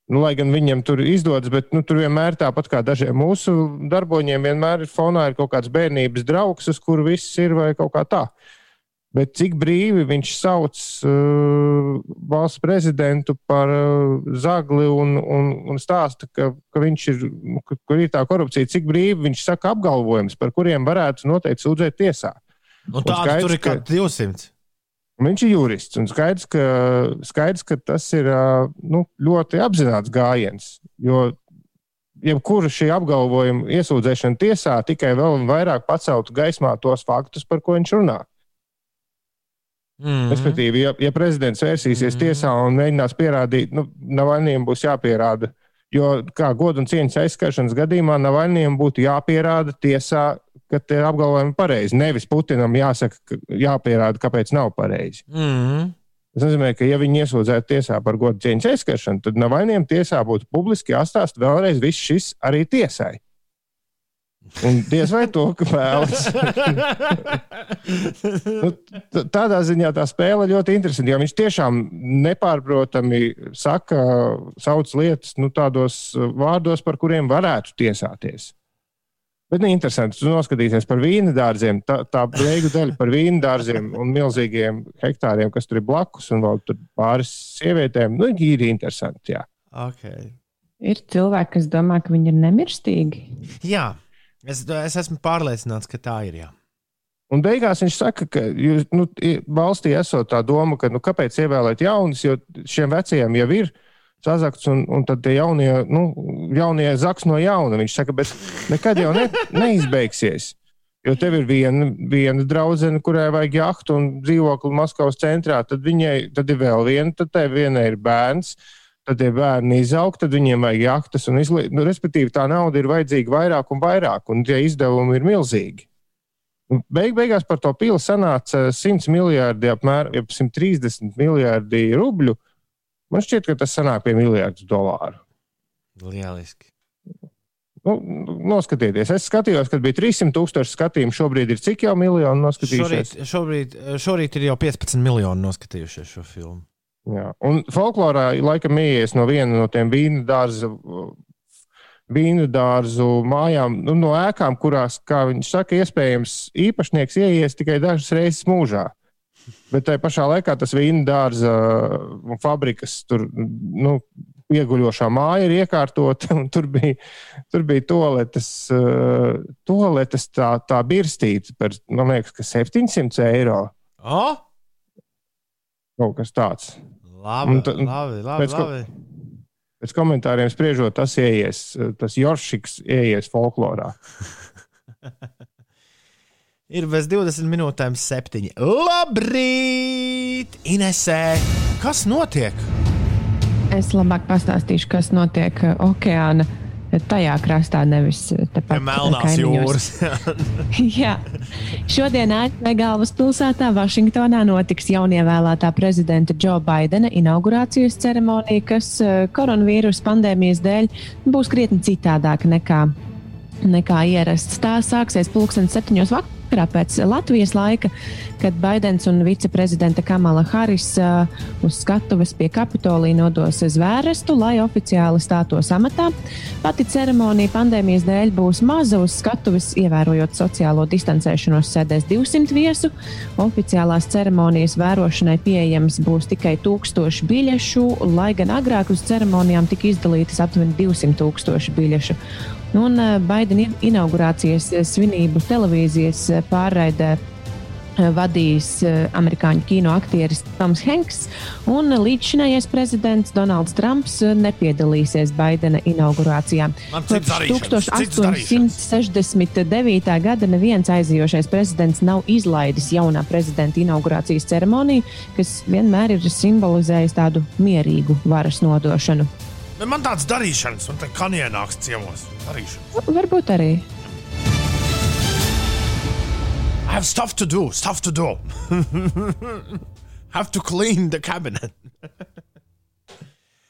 Nu, lai gan viņam tur izdodas, bet nu, tur vienmēr tāpat kā dažiem mūsu darboņiem, vienmēr ir fonā ir kaut kāds bērnības draugs, uz kuru viss ir vai kaut kā tā. Bet cik brīvi viņš sauc uh, valsts prezidentu par uh, zagli un, un, un stāsta, ka, ka, viņš ir, nu, ka kur ir tā korupcija, cik brīvi viņš saka apgalvojumus, par kuriem varētu noteikti sūdzēt tiesā. Un tādu skaidrs, tur ir kā 200. Un Viņš ir jurists un skaidrs, ka, skaidrs, ka tas ir nu, ļoti apzināts gājiens. Jo jebkura šī apgalvojuma iesūdzēšana tiesā tikai vēl vairāk paceltu gaismā tos faktus, par ko viņš runā. Mm. Respektīvi, ja, ja prezidents vērsīsies Mhm. tiesā un mēģinās pierādīt, nu, Navaļniem būs jāpierāda. Jo kā godu un cieņas aizskaršanas gadījumā Navaļniem būtu jāpierāda tiesā, ka tie apgalvojumi ir pareizi. Nevis Putinam jāsaka, ka jāpierāda, kāpēc nav pareizi. Mm. Tas nozīmē, ka, ja viņi iesūdzētu tiesā par godu cieņas aizskaršanu, tad Navaļniem tiesā būtu publiski jāstāsta vēlreiz viss šis arī tiesai. Un diez vai to, ka vēlas. (laughs) nu, tādā ziņā tā spēle ļoti interesanta. Jo viņš tiešām nepārprotami saka, sauc lietas nu, tādos uh, vārdos, par kuriem varētu tiesāties. Bet nu, interesanti, tu noskatīsies par vīna dārziem. Tā, tā beigu daļa par vīna dārziem un milzīgiem hektāriem, kas tur ir blakus, un vēl tur pāris sievietēm. Nu, ir interesanti. Jā. Okay. ir cilvēki, kas domā, ka viņi ir nemirstīgi. Jā, es, es esmu pārliecināts, ka tā ir. Jā. Un beigās viņš saka, ka jūs, nu, valstī esot tā doma, ka nu, kāpēc ievēlēt jaunus, jo šiem vecajiem jau ir sazakts, un, un tad jaunie, nu, jaunie zaks no jauna. Viņš saka, bet nekad jau ne, neizbeigsies. Jo tev ir viena, viena draudzene, kurai vajag jahtu un dzīvokli Maskavas centrā, tad viņai tad ir vēl viena, tad tai vienai ir bērns. Tad tie bērni izaug, tad viņiem vajag jahtas, un izli... nu, respektīvi tā nauda ir vajadzīga vairāk un vairāk, un tie izdevumi ir milzīgi. Beig, beigās par to pili sanāca 100 miljardi, apmēram jeb 130 miljardi rubļu. Man šķiet, ka tas sanāk pie miljardu dolāru. Lieliski. Nu, noskatieties, es skatījos, kad bija 300 tūkstoši skatījumu. Šobrīd ir cik jau miljoni noskatījušies? Šorīt, šobrīd, šorīt ir jau 15 miljoni noskatījušies šo filmu. Jā. Un folklorā laikam ienākas no viena no tiem vīnu dārza. Vīnu dārzu mājām, nu, no ēkām, kurās, kā viņš saka, iespējams, īpašnieks ienāks tikai dažas reizes mūžā. Bet tajā pašā laikā tas vīnu dārza un fabrikas tur, nu, ieguļošā māja ir iekārtota, tur bija, tur bija toaletes, uh, toaletes tā, tā birstīta par, man liekas, ka 700 eiro. Oh? Kaut kas tāds. Labi, Un labi, labi. pēc ko- labi. Pēc komentāriem spriežot, tas ieies, tas Joršiks ieies folklorā. (laughs) Ir bez 20 minūtēm, 7. Labrīt! Inesē, kas notiek? Es labāk pastāstīšu, kas notiek uh, okeāna tajā krastā, nevis uh, tepat Melnās kaimiņos. jūras. (laughs) Jā. Šodien ASV galvaspilsētā Vašingtonā notiks jaunievēlētā prezidenta Džo Baidena inaugurācijas ceremonija, kas koronavīrus pandēmijas dēļ būs krietni citādāka nekā, nekā ierasts. Tā sāksies pulksten septiņos vakarā pēc Latvijas laika, kad Baidens un viceprezidente Kamala Haris uh, uz skatuves pie Kapitolija nodos zvērestu, lai oficiāli stātos amatā. Pati ceremonija pandēmijas dēļ būs maza uz skatuves, ievērojot sociālo distancēšanos, sēdēs 200 viesu. Oficiālās ceremonijas vērošanai pieejams būs tikai 1000 biļešu, lai gan agrāk uz ceremonijām tika izdalītas aptuveni 200 tūkstoši biļešu. Un Baidena inaugurācijas svinību televīzijas pārraidē vadījis amerikāņu kino aktieris Toms Hanks, un līdzšinējais prezidents Donalds Trumps nepiedalīsies Baidena inaugurācijā. Kopš 1869. gada neviens aizijošais prezidents nav izlaidis jaunā prezidenta inaugurācijas ceremoniju, kas vienmēr ir simbolizējis tādu mierīgu varas nodošanu. Man tāds darīšanas, un tā kā ienāks ciemos. Darīšanas. Varbūt arī. I have stuff to do, stuff to do. (laughs) have to clean the cabinet.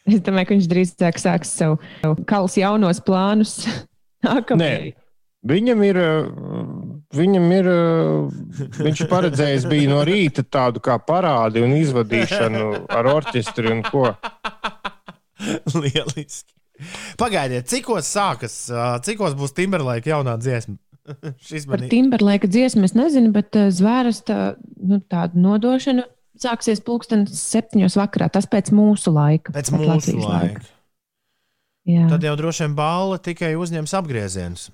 Es domāju, ka viņš drīzāk sāks savu kalas jaunos plānus. (laughs) Nē, viņam ir. Viņam ir. Viņš paredzējis bija no rīta tādu kā parādi un izvadīšanu ar orķestri un ko. (laughs) Lieliski. Pagaidiet, cikos sākas, cikos būs Timberlake jaunā dziesma? (laughs) Šis Par man ir. Timberlake dziesmu es nezinu, bet zvērsta nu, tādu nodošanu sāksies pulkstenis septiņos vakarā. Tas pēc mūsu laika. Pēc pēc mūsu Latvijas laika. Jā. Tad jau droši vien balva tikai uzņems apgriezienus.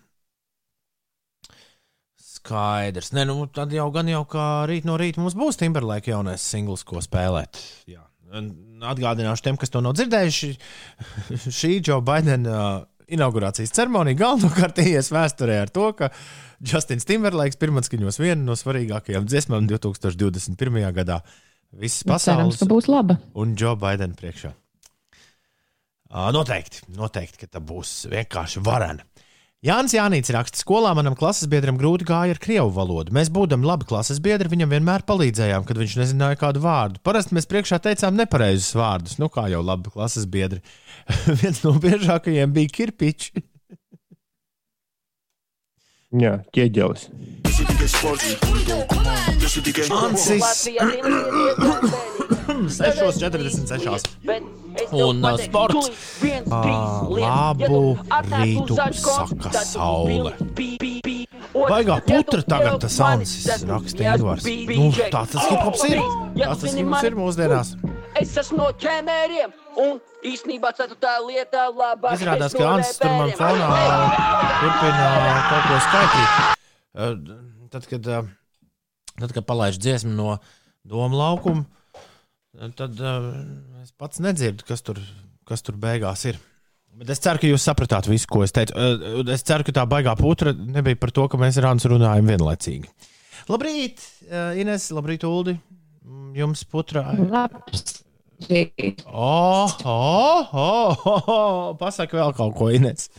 Skaidrs. Nē, nu, tad jau gan jau kā rīt no rīta mums būs Timberlake jaunais singls, ko spēlēt. Jā. Atgādināšu tiem, kas to nav dzirdējuši. (laughs) Šī Joe Bidena uh, inaugurācijas ceremonija galvenokārt ies vēsturē ar to, ka Justins Timberlakes pirmatskaņos vienu no svarīgākajām dziesmām 2021. gadā. Visas Nu, Cerams, pasaules ka būs laba. un Joe Biden priekšā. Ā, Noteikti, noteikti, ka tā būs vienkārši varena. Jānis Jānis raksta, skolā manam klases biedram grūti gāja ar krievu valodu. Mēs, būdami labi klases biedri, viņam vienmēr palīdzējām, kad viņš nezināja kādu vārdu. Parasti mēs priekšā teicām nepareizus vārdus, nu kā jau labi klases biedri. (laughs) Viens no biežākajiem bija kirpičs. Jā, ķieģelis. Ansis 6,46. (coughs) Un uh, sports. Ā, labu rītu saka saule. Baigā putra tagad tas Ansis raksta Ingvars. Nu, tā tas hiphops ir. Tā tas hiphops ir mūsdienās. Es esmu no ķēmēriem, un īstenībā ceturtā lietā labāk. Izrādās, ka Ansis tur man fonā turpina kaut ko skaitīt. Uh, Tad, kad, uh, tad, kad palaiž dziesmu no Doma laukuma, tad uh, es pats nedzirdu, kas tur, kas tur beigās ir. Bet es ceru, ka jūs sapratāt visu, ko es teicu. Es ceru, ka tā baigā putra nebija par to, ka mēs ar Ansu runājam vienlaicīgi. Labrīt, Ines, labrīt, Uldi. Mm, Jums putra. Labs rīt. Oh, oh, oh, oh, oh. Pasaka vēl kaut ko, Ines.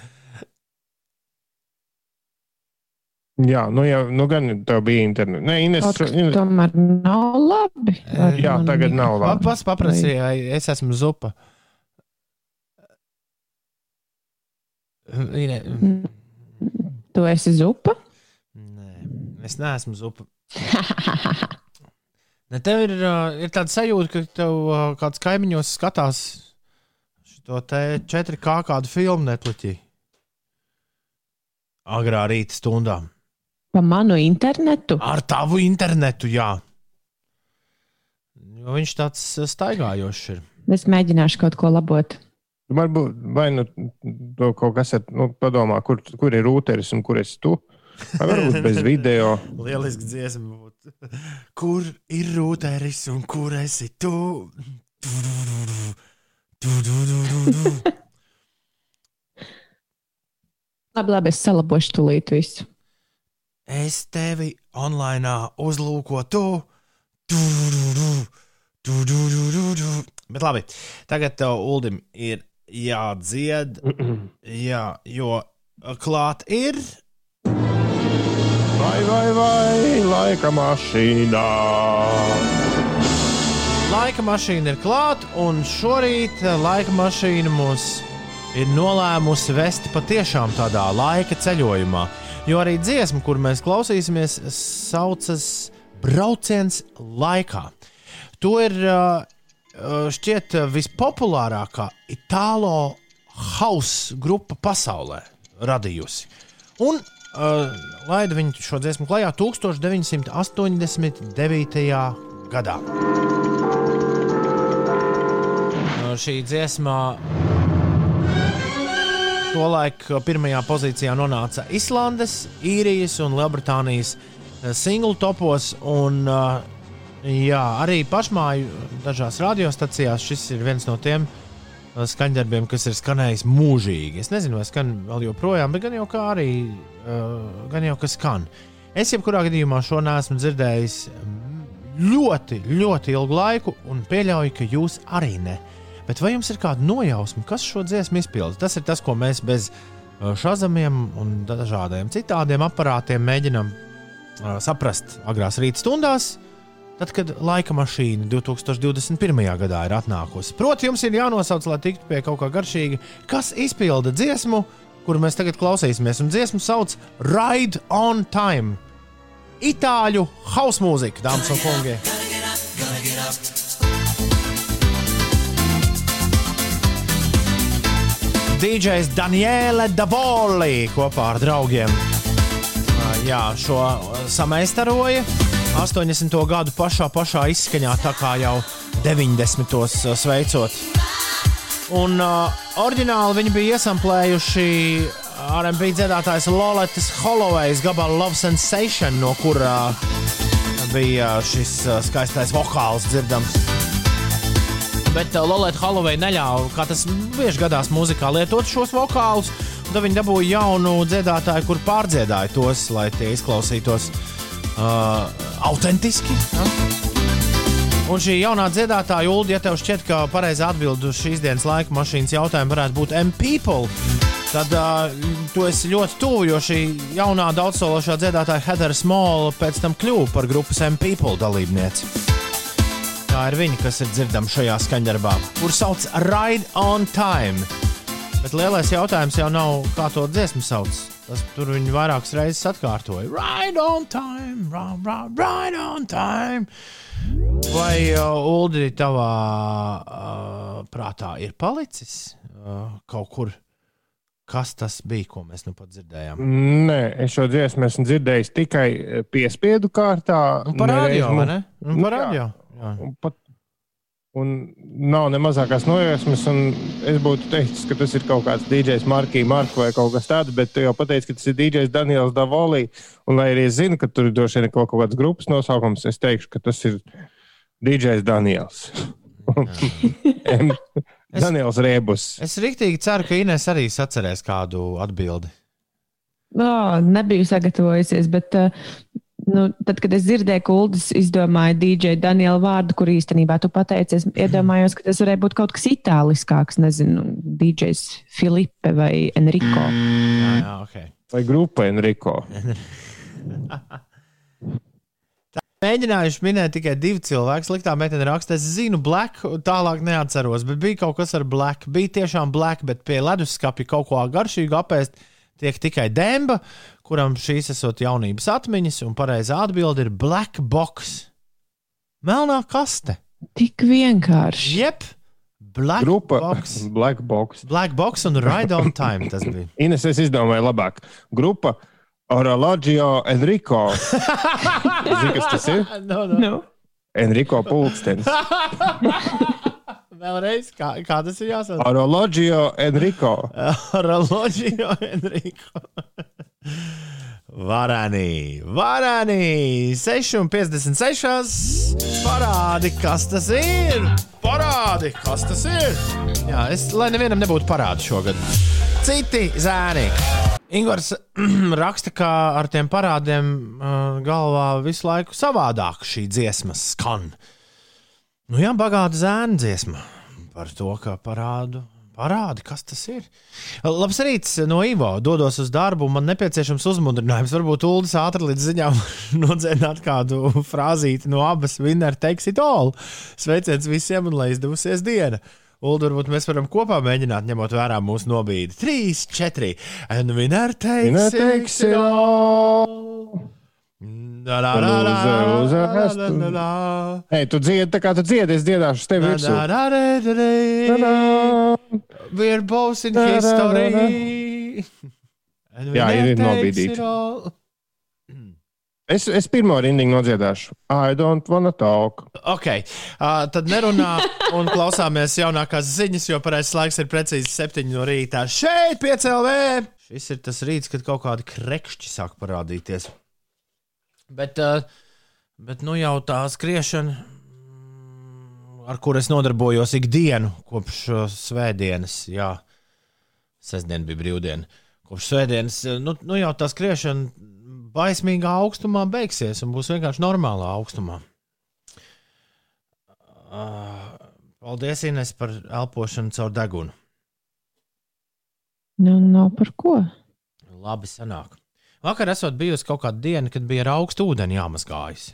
Jā, nu, jā, nu gan tev bija internets. Nē, Ines, Kaut Ines, tomēr nav labi. ar jā, tagad nav labi. Pas paprasīja, vai es esmu zupa. Ine. Tu esi zupa? Nē, es neesmu zupa. Ne, tev ir, ir tāda sajūta, ka tev kāds kaimiņos skatās šo te 4K kādu filmu Netflixī. Agrā rīta stundā. Pa manu internetu? Ar tavu internetu, jā. Jo viņš tāds uh, staigājošs ir. Es mēģināšu kaut ko labot. Varbūt, vai nu to kaut kas ir, nu, padomā, kur, kur ir rūteris un kur esi tu. Vai varbūt bez (laughs) video. Lieliski dziesma. būtu. Kur ir rūtēris un kur esi tu? Tu, tu, tu, tu, tu. Labi, labi, es salabošu tulīt visu. Es tevi online uzlūkotu. Tu, tu, tu, tu, tu, tu, tu, tu. Bet labi, tagad tev Uldim ir jādzied, (clears throat) jā, jo klāt ir. Vai, vai, vai, laika mašīnā. Laika mašīna ir klāta, un šorīt eh, laika mašīna mūs ir nolēmusi vest patiešām tādā laika ceļojumā. Jo arī dziesma, kur mēs klausīsimies, saucas Brauciens laikā. To ir šķiet vispopulārākā itālo house grupa pasaulē radījusi. Un uh, laida viņu šo dziesmu klajā 1989. gadā. Uh, šī dziesma tolaik pirmajā pozīcijā nonāca Islandes, Īrijas un Lielbritānijas singlu topos. Un, uh, jā, arī pašmāju dažās radiostacijās šis ir viens no tiem uh, skaņdarbiem, kas ir skanējis mūžīgi. Es nezinu, vai skan vēl joprojām, bet gan jau kā arī, uh, gan jau kas skan. Es jebkurā gadījumā šo neesmu dzirdējis ļoti, ļoti ilgu laiku, un pieļauju, ka jūs arī ne. Bet vai jums ir kāda nojausma, kas šo dziesmu izpildīs? Tas ir tas, ko mēs bez šādiem un dažādiem citādiem aparātiem mēģinām uh, saprast agrās rīta stundās. Tad, kad laika mašīna 2021. gadā ir atnākusi. Proti, jums ir jānosauc, lai tiktu pie kaut kā garšīga, kas izpilda dziesmu, kuru mēs tagad klausīsimies. Un dziesmu sauc Ride on Time. Itāļu hausa mūzika, dāmas un kungi. DJs Daniela Davoli kopā ar draugiem. Jā, šo sameistaroja 80. gadu pašā, pašā izskaņā, tā kā jau 90. sveicot. Un uh, oriģināli viņi bija iesamplējuši RB dziedātājs Loletas Holloway's gabalu Love Sensation, no kurā bija šis uh, skaistais vokāls dzirdams. Bet uh, Lorija Holloway neļāva, kā tas bieži gadās mūzikā, lietot šos vokālus. Tad viņi dabūja jaunu dziedātāju, kur pārdziedāja tos, lai tie izklausītos uh, autentiski. Ja? Un šī jaunā dziedātāja, Ulu, ja tev šķiet, ka pareizā atbilde uz šīs dienas laika mašīnas jautājumu varētu būt M-People, tad uh, tu esi ļoti tuvu, jo šī jaunā daudzsološā dziedātāja Heather Small pēc tam kļuva par grupas M-People dalībnieci. Tā ir viņa, kas ir dzirdama šajā skaņdarbā, kur sauc Ride on Time. Bet lielais jautājums jau nav, kā to dziesmu sauc. Tas tur viņi vairākas reizes atkārtoja. Ride on time, ride, ride, ride on time. Vai uh, Uldi tavā uh, prātā ir palicis uh, kaut kur? Kas tas bija, ko mēs nu pat dzirdējām? Nē, es šo dziesmu esmu dzirdējis tikai piespiedu kārtā. Un par radio, ne? Un par radio. Jā. Un, pat, un nav ne mazākās nojausmas. Es būtu teicis, ka tas ir kaut kāds DJs Markija Marka vai kaut kas tāds, bet tu jau pateici, ka tas ir DJs Daniels Davolī. Un lai arī es zinu, ka tur droši vien ir kaut, kaut kāds grupas nosaukums, es teikšu, ka tas ir DJs Daniels. (laughs) Daniels Rēbus. Es rīktīgi ceru, ka Inês arī sacerēs kādu atbildi. Oh, nebiju sagatavojusies, bet uh, nu, tad, kad es dzirdēju, ka Uldis izdomāja DJ Daniela vārdu, kur īstenībā tu pateici, es iedomājos, ka tas varēja būt kaut kas itāliskāks, nezinu, DJs Filipe vai Enrico. Jā, jā, okay. Vai grupa Enrico. (laughs) Mēģinājuši minēt tikai divi cilvēki. Sliktā meitene raksta, es zinu, Black, tālāk neatceros, bet bija kaut kas ar Black. Bija tiešām Black, bet pie leduskapja kaut ko garšīgu apēst tiek tikai Demba, kuram šīs esot jaunības atmiņas, un pareizā atbilde ir Black Box. Melnā kaste. Tik vienkārši. Jep, Black Grupa Box. (laughs) Black Box. Black Box un Ride on Time tas bija. (laughs) Ines, es izdomāju labāk. Grupa Orologio Enrico. (laughs) Zini, kas tas ir? No, no. Nu, Enrico Pulkstenis. Vēlreiz, kā, kā tas ir jāsaka? Orologio Enrico. Orologio Enrico. Varani, varani, 6,56. Parādi, kas tas ir! Parādi, kas tas ir! Jā, es, lai nevienam nebūtu parādi šogad. Citi zēni. Ingūns (clears throat) raksta, ka ar tiem parādiem uh, galvā visu laiku savādāk šī dziesma skan. Nu jā, bagāta zēna dziesma par to, ka parādu Parādi, kas tas ir. Labs rīts no Ivo. Dodos uz darbu, man nepieciešams uzmundrinājums. Varbūt Ulas ātri līdz ziņām (laughs) nodzēnāt kādu frāzīti no abas. Winner takes it all. Sveiciens visiem un lai izdevusies diena. Ulu, varbūt mēs varam kopā mēģināt, ņemot vērā mūsu nobīdi. 3, 4. And winner takes, Winner Ei, tu dziedi, tā kā tu dziedi, es dziedāšu tevi virsū. We're both in history. Jā, ir nobīdīti. (clears throat) Es, es pirmo rindiņu nodziedāšu. I don't wanna talk. Ok, uh, tad nerunā (laughs) un klausāmies jaunākās ziņas, jo pareizais laiks ir precīzi 7 no rītā. Šeit, piecēlē! Šis ir tas rīts, kad kaut kādi krekšķi sāk parādīties. Bet, uh, bet nu jau tā skriešana, mm, ar kur es nodarbojos ikdienu kopš uh, svētdienas, jā, sestdien bija brīvdiena. Kopš svētdienas, uh, nu, nu jau tā skriešana baismīgā augstumā beigsies un būs vienkārši normālā augstumā. Uh, paldies, Ines, par elpošanu caur degunu. Nu, nav par ko. Labi, sanāk. Vakar esot bijusi kaut kāda diena, kad bija ar augstu ūdeni jāmazgājas.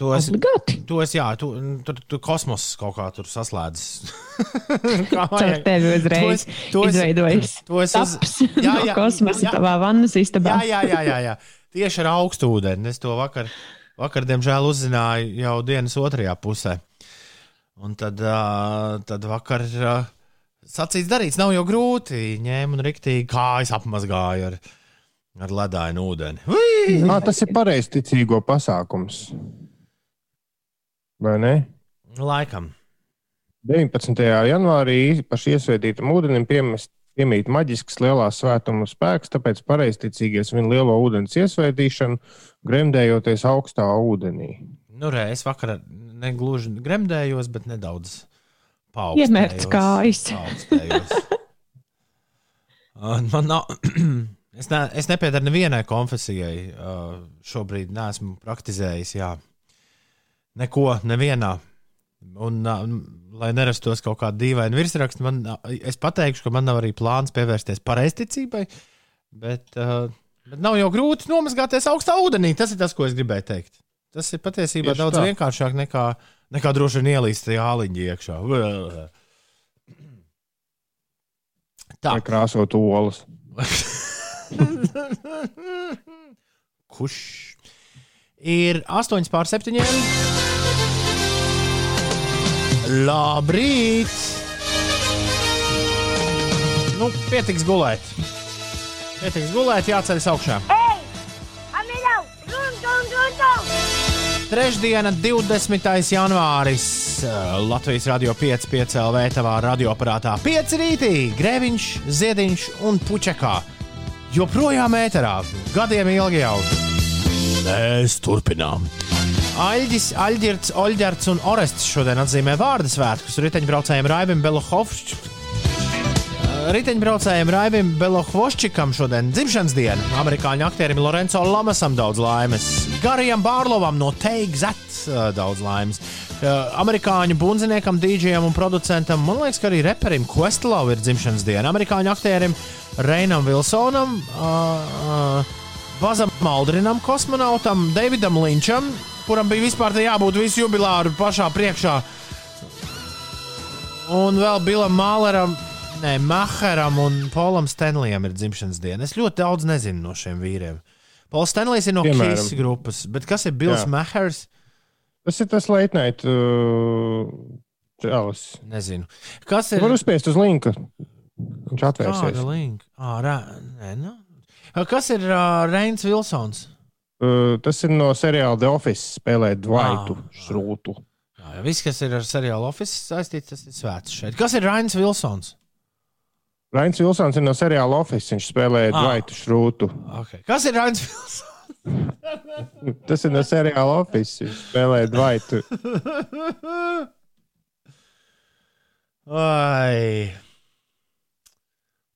To es, Obligāti. to es jā, tu, tur, tur kosmos kaut kā tur saslēdzas. (laughs) Kā vajag. tevi uzreiz To es- to es- izveidojas to es uz- taps Jā, no jā, kosmosa jā. tavā vannas istabā. Jā, jā, jā, jā, jā. Tieši ar augstu ūdeni. Es to vakar, vakar diemžēl, uzzināju jau dienas otrajā pusē. Un tad, tad vakar sacīts, darīts, nav jau grūti. Ņēmu un riktīgi kājas apmazgāju ar, ar ledainu ūdeni. Ah, tas ir pareizticīgo pasākums. Vai ne? Laikam. 19. janvārī īpaši iesvētītam ūdenim piemest, piemīt maģisks lielā svētuma spēks, tāpēc pareizticīgie svin lielo ūdens iesvētīšanu, gremdējoties augstā ūdenī. Nu, re, es vakar negluži gremdējos, bet nedaudz Iemērts kājas. (laughs) Man nav. (clears throat) Es, ne, es nepiedaru nevienai konfesijai. uh, Šobrīd neesmu praktizējis. Jā. Neko, nevienā. Un, uh, lai nerastos kaut kāda dīvaina virsraksta, man, uh, es pateikšu, ka man nav arī plāns pievērsties pareizticībai. Bet, uh, bet nav jau grūti nomazgāties augstā ūdenī. Tas ir tas, ko es gribēju teikt. Tas ir patiesībā Tieši daudz tā. vienkāršāk nekā, nekā droši vien ielīst tajā āliņā iekšā. Tā, Vai krāsot olas. (laughs) (laughs) kurš ir 8 pār 7? Labrīt! Nu, pietiks gulēt. Pietiks gulēt, jāceļas augšā. Amilau, run, run, run, run. Trešdiena, 20. janvāris. Latvijas radio 5, 5 LV, tavā radioaparātā 5 rītī, Grēviņš, Ziediņš un Puķekā. Joprojām ēterā, gadiem ilgi jau. Mēs turpinām. Aļģis, Aļģirts, Oļģerts un Orests šodien atzīmē vārdu svētkus riteņbraucējiem Raibim Belohovčam. Riteņbraucējiem Raibim Belohvoščikam šodien dzimšanas diena. Amerikāņu aktierim Lorenzo Lamasam daudz laimes. Garijam Bārlovam no Take That daudz laimes. Uh, Amerikāņu bundziniekam, dīdžiem un producentam, man liekas, ka arī reperim Questlow ir dzimšanas diena. Amerikāņu aktierim Reinam Vilsonam, uh, uh, Bazam Maldrinam, kosmonautam, Davidam Linčam, kuram bija vispār jābūt visu jubilāru pašā priekšā. Un vēl Bilam Māleram, ne, Maheram un Polam Stenlijam ir dzimšanas diena. Es ļoti daudz nezinu no šiem vīriem. Pols Stenlijs ir no Piemēram. Kīs grupas, bet kas ir Bils Jā. Mahers? Tas ir tas leitnait uh, čalis. Nezinu. Kas ir? Var uzspiest uz linka. Viņš atvērsies. Kāda linka? Ah, rā, nē, nu. Kas ir uh, Reins Vilsons? Uh, tas ir no seriāla The Office. Spēlē Dvaitu Ah. Šrūtu. Jā, jā, viss, kas ir ar seriālu Office saistīts, tas ir svēts šeit. Kas ir Rains Vilsons? Rains Vilsons ir no seriāla Office. Viņš spēlē Ah. Dvaitu Šrūtu. Okay. Kas ir Rains Vilsons? (laughs) Tas ir no seriāla Office. Viņš spēlē Dvaitu. (laughs) Ai.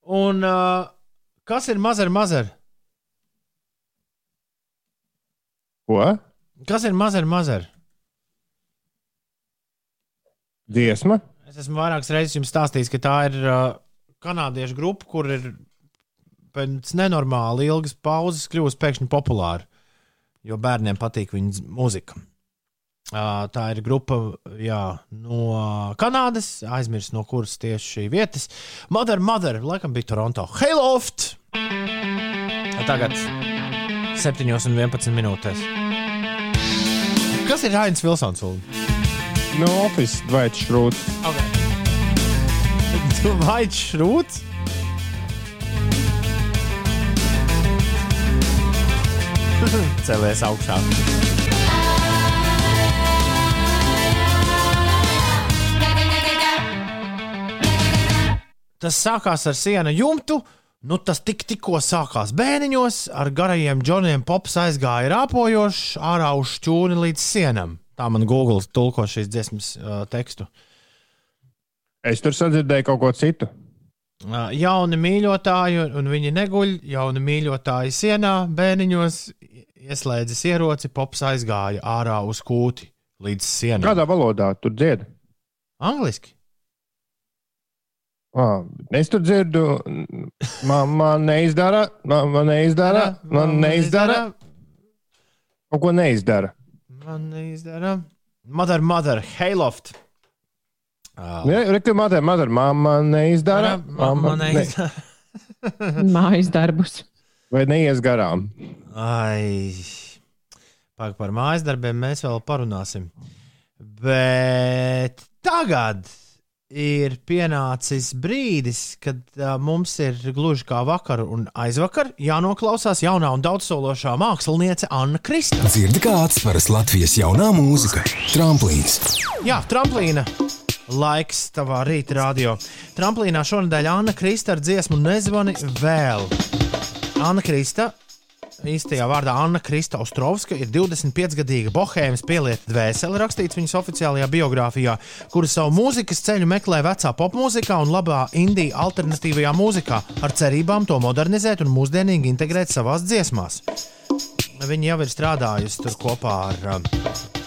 Un uh, kas ir Mazar Mazar? Ko? Kas ir Mazar Mazar? Dziesma? Es esmu vairākas reizes jums stāstījis, ka tā ir uh, kanādiešu grupa, kur ir pēc nenormāli ilgas pauzes kļuvusi pēkšņi populāra. Jo bērniem patīk viņas mūzika. Uh, Tā ir grupa jā, no Kanādas, aizmirst no kuras tieši šī vietas. Mother, Mother, laikam bija Toronto. Hayloft! Tagad 7 un 11 minūtēs. Kas ir Rains Vilsons? No Office Dvaits Šrūts. (laughs) Vai šrūts? (laughs) Celies augšā. Tas sākās ar siena jumtu. Nu, tas tik, tikko sākās bēniņos, ar garajiem džoniem pops aizgāja rāpojoši ārā uz šķūni līdz sienam. Tā man Google tulko šīs dziesmas uh, tekstu. Es tur sadzirdēju kaut ko citu. Jauni mīļotāji, un viņi neguļ. Jauni mīļotāji sienā, bēniņos, ieslēdzis ieroci, pops aizgāja ārā uz kūti līdz sienai. Kādā valodā tur dzied? Angliski. Ah, es tur dzirdu, man, man neizdara, man, man neizdara, man neizdara. Kaut ko neizdara. Man neizdara. Mother, mother, Hayloft. Uh, Reikli, mother, mother, mamma neizdara. Mamma ne- neizdara. (laughs) Mājas darbus. Vai neies garām? Ai, par, par mājas darbiem mēs vēl parunāsim. Bet tagad ir pienācis brīdis, kad uh, mums ir gluži kā vakar un aizvakar jānoklausās jaunā un daudzsološā māksliniece Anna Krista. Dzirdi, kā atspēras Latvijas jaunā mūzika. Tramplīns. Jā, tramplīna. Laiks tavā rīta radio. Tramplīnā šonadēļ Anna Krista ar dziesmu Nezvani vēl. Anna Krista, īstajā vārdā Anna Krista Ostrovska, ir 25-gadīga bohēmas pielieta dvēsele, rakstīts viņas oficiālajā biogrāfijā, kura savu mūzikas ceļu meklē vecā popmūzikā un labā indiju alternatīvajā mūzikā, ar cerībām to modernizēt un mūsdienīgi integrēt savās dziesmās. Viņa jau ir strādājusi tur kopā ar, um,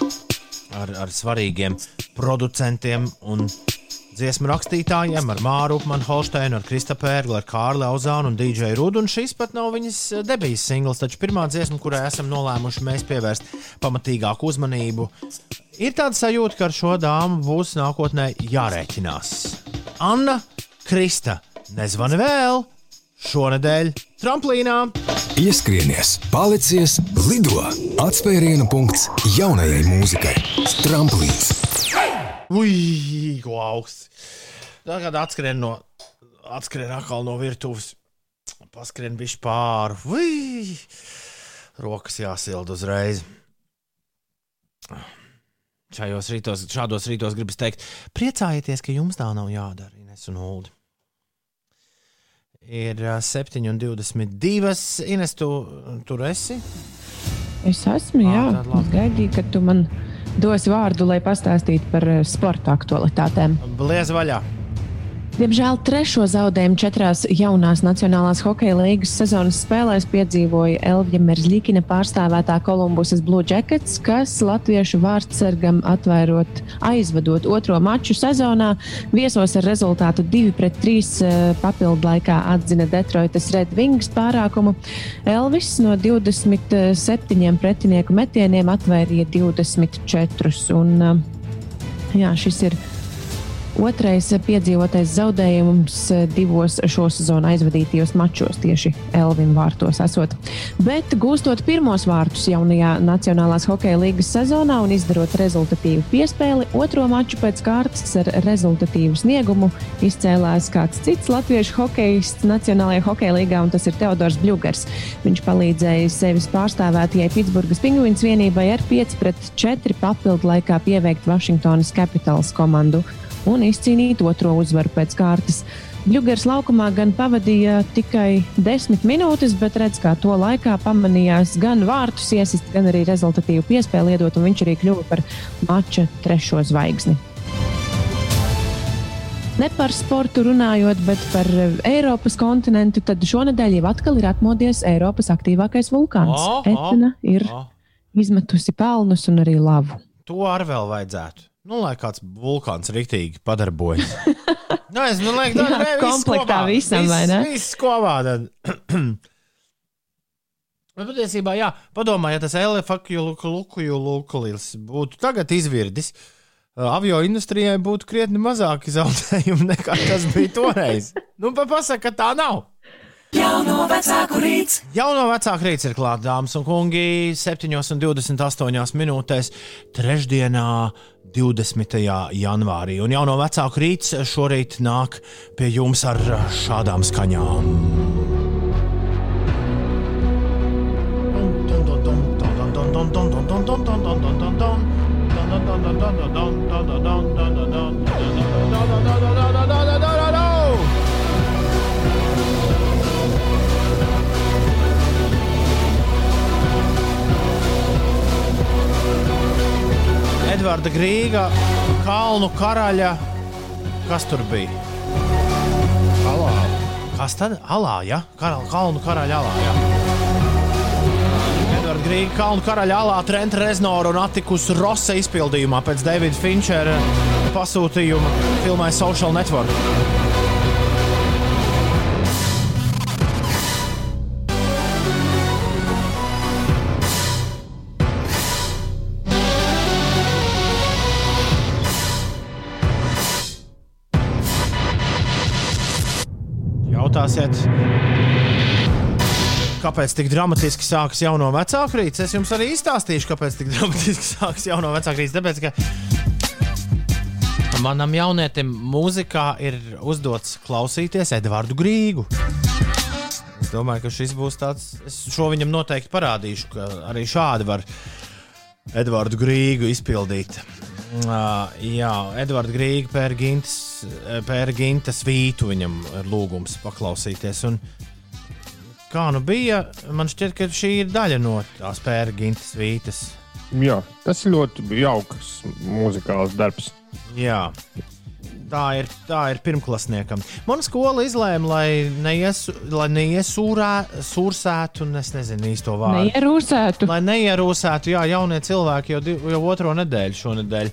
ar, ar svarīgiem producentiem un dziesmu rakstītājiem, ar Māru Upmanu, Holsteinu, ar Kristapēru, ar Kārli Auzānu un DJ Rudu. Un šis pat nav viņas eh, debijas singls, taču pirmā dziesma, kurai esam nolēmuši mēs pievērst pamatīgāku uzmanību, ir tāda sajūta, ka ar šo dāmu būs nākotnē jārēķinās. Anna Krista, nezvani vēl! Šonadēļ tramplīnā! Ieskrienies, palicies, lido! Atspērienu punkts jaunajai mūzikai. Tramplīns. Ui, ko augsts. Tagad atskrien no, atskrien atkal no virtuves. Paskrien bišķi pāri. Ui, rokas jāsild uzreiz. Šajos rītos, šādos rītos gribas teikt, priecājieties, ka jums tā nav jādara, Ines un Uldi. Ir ā, 7,22. Ines, tu tur esi? Es esmu, jā. labi. Es gaidīju, ka tu man dos vārdu, lai pastāstītu par sporta aktualitātēm. Bliez vaļā! Diemžēl trešo zaudējumu četrās jaunās Nacionālās hokeja līgas sezonas spēlēs piedzīvoja Elvija Merzlikina pārstāvētā Kolumbusas Blue Jackets, kas latviešu vārdsargam atvairot, aizvadot otro maču sezonā, viesos ar rezultātu 2-3 papildu laikā atzina Detroitas Red Wings pārākumu. Elvis no 27 pretinieku metieniem atvairīja 24. Un, eh, jā, šis ir Otrais piedzīvotais zaudējums divos šo sezonu aizvadītajos mačos, tieši Elvina vārtos esot. Bet gūstot pirmos vārtus jaunajā Nacionālās hokeja līgas sezonā un izdarot rezultatīvu piespēli, otro maču pēc kārtas ar rezultatīvu sniegumu izcēlās kāds cits latviešu hokejists Nacionālajā hokeja līgā, un tas ir Teodors Bļūgers. Viņš palīdzēja sevis pārstāvētajai Pitsburgas pingvīns vienībai ar 5 pret 4 papildu laikā pieveikt Washingtonas Capitals komandu un izcīnīt otro uzvaru pēc kārtas. Bļūgers laukumā gan pavadīja tikai desmit minūtes, bet redz, kā to laikā pamanījās gan vārtus iesist, gan arī rezultatīvu piespēli iedot, un viņš arī kļuva par mača trešo zvaigzni. Ne par sportu runājot, bet par Eiropas kontinentu, tad šonadēļ jau atkal ir atmodies Eiropas aktīvākais vulkāns. O, o, Etna ir o. izmetusi pelnus un arī lavu. To arī vēl vajadzētu. Nu, lai kāds vulkāns rīktīgi padarbojas. (laughs) nu, es domāju, ka Jā, tā ir komplektā visam, vai ne? Viss kopā. (clears throat) Bet patiesībā, jā, padomājiet, ja tas Elefakts būtu tagad izvirdis. Avio industrijai būtu krietni mazāki zaudējumi (laughs) nekā tas bija toreiz. Nu, pasaka, ka tā nav. Jauno vecāku rīts. Jauno vecāku rīts ir klāts, dāmas un kungi, 7,28 minūtēs, trešdienā, 20. janvārī. Un jauno vecāku rīts šorīt nāk pie jums ar šādām skaņām. Edvarda Grīga, Kalnu karaļa. Kas tur bija? Alā. Kas tad? Alā, ja? Karal, Kalnu karaļa alā. Ja? Edvards Grīga, Kalnu karaļa alā, Trenta Reznora un Atikus Rosa izpildījumā pēc Davida Finčera pasūtījuma filmai Social Network. Jautāsiet, kāpēc tik dramatiski sākas jauno vecāku rīts? Es jums arī izstāstīšu, kāpēc tik dramatiski sākas jauno vecāku rīts. Tāpēc, ka manam jaunietim mūzikā ir uzdots klausīties Edvardu Grīgu. Es domāju, ka šis būs tāds, es šo viņam noteikti parādīšu, ka arī šādi var Edvardu Grīgu izpildīt. Uh, jā, Edvards Grīgs, Pēra Ginta svītu viņam ir lūgums paklausīties. Un, kā nu bija, man šķiet, ka šī ir daļa no tās Pēra Ginta svītas. Jā, tas ir ļoti jauks muzikāls darbs. Jā. Tā ir, tā ir pirmklasniekam. Mana skola izlēma, lai, neies, lai neiesūrsētu, un es nezinu īsto vārdu. Neierūsētu. Lai neierūsētu, jā, jaunie cilvēki jau, div, jau otro nedēļu šonadēļ.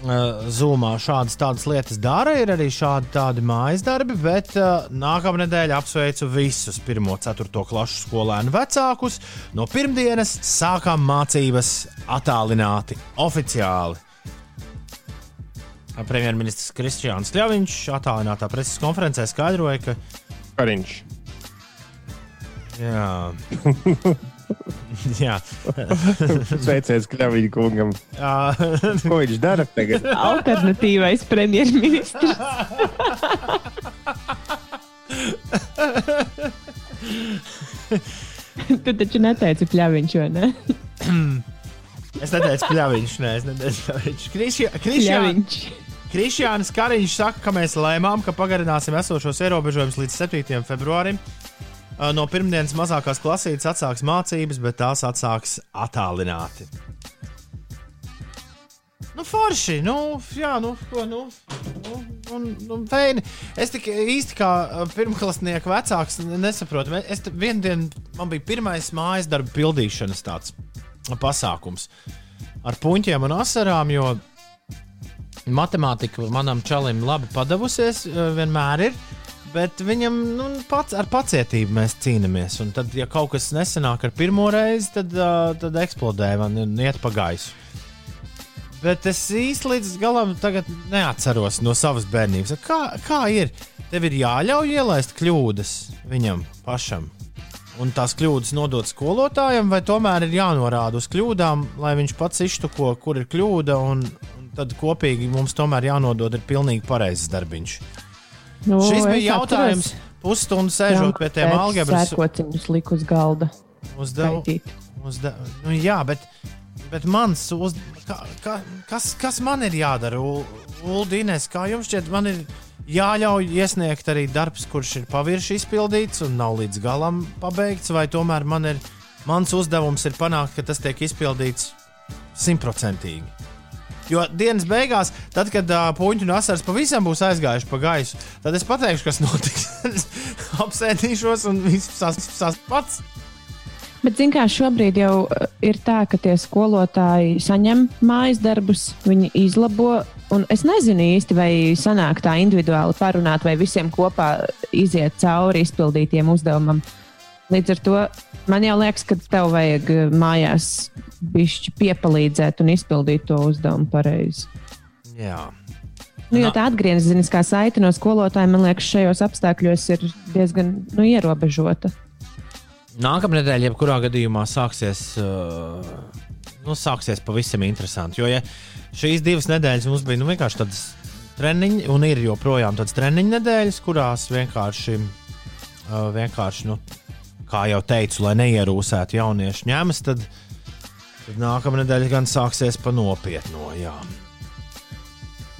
Uh, Zumā šādas tādas lietas dara, ir arī šādi tādi mājas darbi, bet uh, nākamā nedēļa apsveicu visus 1. un 4. klasu skolēnu vecākus. No pirmdienas sākām mācības attālināti, oficiāli. Premjerministrs Kristiāns Kļaviņš attālinātā preses konferencē skaidroja, ka. Kariņš. Jā. (laughs) Jā. Sveiciens Kļaviņa kungam. Ko viņš dara tagad? Alternatīvais premjerministrs. tu taču neteici pļaviņš, vai ne? Es neteicu, pļaviņš, nē, es neteicu, pļaviņš. Kristiāns. Kristiāns Kariņš saka, ka mēs lēmām, ka pagarināsim esošos ierobežojumus līdz 7. februārim. No pirmdienas mazākās klasītes atsāks mācības, bet tās atsāks attālināti. Nu, forši, nu, jā, nu, ko, nu, nu, nu, nu feini. Es tik īsti kā pirmklasnieka vecāks nesaprotu. Es vienu dienu, man bija pirmais mājas darba pildīšanas tāds pasākums ar puņķiem un asarām, jo matemātika manam čalim labi padavusies, vienmēr ir. Bet viņam nu, pats ar pacietību mēs cīnāmies. Un tad, ja kaut kas nesanāk ar pirmo reizi, tad, uh, tad eksplodē man un iet pa gaisu. Bet es īsti līdz galam neatceros no savas bērnības. Kā, kā ir? Tev ir jāļauj ielaist kļūdas viņam pašam. Un tās kļūdas nodot skolotājam, vai tomēr ir jānorāda uz kļūdām, lai viņš pats iztuko, kur ir kļūda, un tad kopīgi mums tomēr jānodod ir pilnīgi pareizs darbiņš. Nu, Šis bija jautājums pusstundu sēžot pie tiem algebras Sērkociņus liku uz galda. Skaitīt. Uzde... Nu, jā, bet, bet mans uz... ka, ka, kas, kas man ir jādara? Uldīnēs, kā jums šķiet, man ir jāļauj iesniegt arī darbs, kurš ir pavirši izpildīts un nav līdz galam pabeigts, vai tomēr man ir, mans uzdevums ir panākt, ka tas tiek izpildīts simtprocentīgi. Jo dienas beigās, tad, kad uh, puņķu un asars pavisam būs aizgājuši pa gaisu, tad es pateikšu, kas notiks. (laughs) Apsēdīšos un viss sasprāstīs pats. Bet, zināmā mērā, šobrīd jau uh, ir tā, ka tie skolotāji saņem mājas darbus, viņi izlabo. Un es nezinu īsti, vai sanāk tā individuāli parunāt, vai visiem kopā iziet cauri izpildītiem uzdevumam. Līdz ar to man jau liekas, ka tev vajag eh, mājās bišķi piepalīdzēt un izpildīt to uzdevumu pareizi. Jā. Nu, jo tā atgriezeniskā saite no skolotājiem, man liekas, šajos apstākļos ir diezgan nu, ierobežota. Nākamā nedēļa, jebkurā gadījumā, sāksies, uh, nu, sāksies pavisam interesanti. Jo ja šīs divas nedēļas mums bija nu, vienkārši tādas treniņi, un ir joprojām tādas treniņu nedēļas, kurās vienkārši, uh, vienkārši nu, kā jau teicu, lai neierūsētu jauniešu ņēmas, tad, tad nākamā nedēļa gan sāksies pa nopietno. Jā.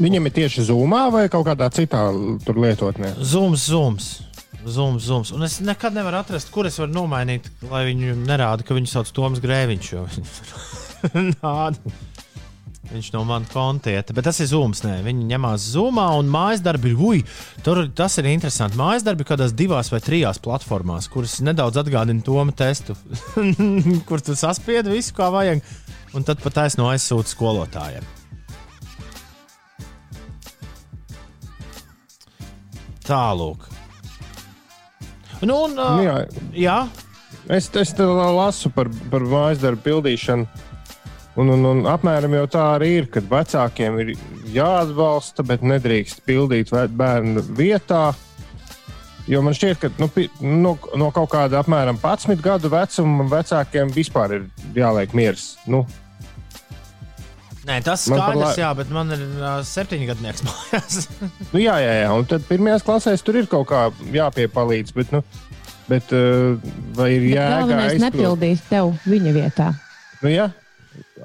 Viņam ir tieši zūmā vai kaut kādā citā tur lietotnē? Zooms, zooms. Zooms, zooms. Un es nekad nevaru atrast, kur es varu nomainīt, lai viņu nerāda, ka viņu sauc Toms Grēviņš. (laughs) Nāda. Viņš no manas kontieta, bet tas ir zūms. Nē. Viņi ņemās zūmā un mājas darbi ui, tur tas ir interesanti. Mājas darbi kādās divās vai trijās platformās, kuras nedaudz atgādina Toma testu, (laughs) kur tu saspiedi visu, kā vajag, un tad pat taisno aizsūti skolotājiem. Tālāk. Nu, un, uh, jā. jā, Es, es lasu par, par mājas darbu pildīšanu. Un, un, un apmēram jau tā arī ir, kad vecākiem ir jāatbalsta, bet nedrīkst pildīt bērnu vietā. Jo man šķiet, ka nu, no, no kaut kāda apmēram 11 gadu vecuma vecākiem vispār ir jāliek miers. Nu, Nē, tas Man par skaidrs, lai- jā, bet man ir uh, septiņgadnieks mājās. (laughs) nu, jā, jā, jā, un tad pirmajās klasēs tur ir kaut kā jāpiepalīdz. Bet, nu, bet, uh, vai ir Bet jēga Galvenais aizpild- nepildīt tev viņa vietā. Nu, jā,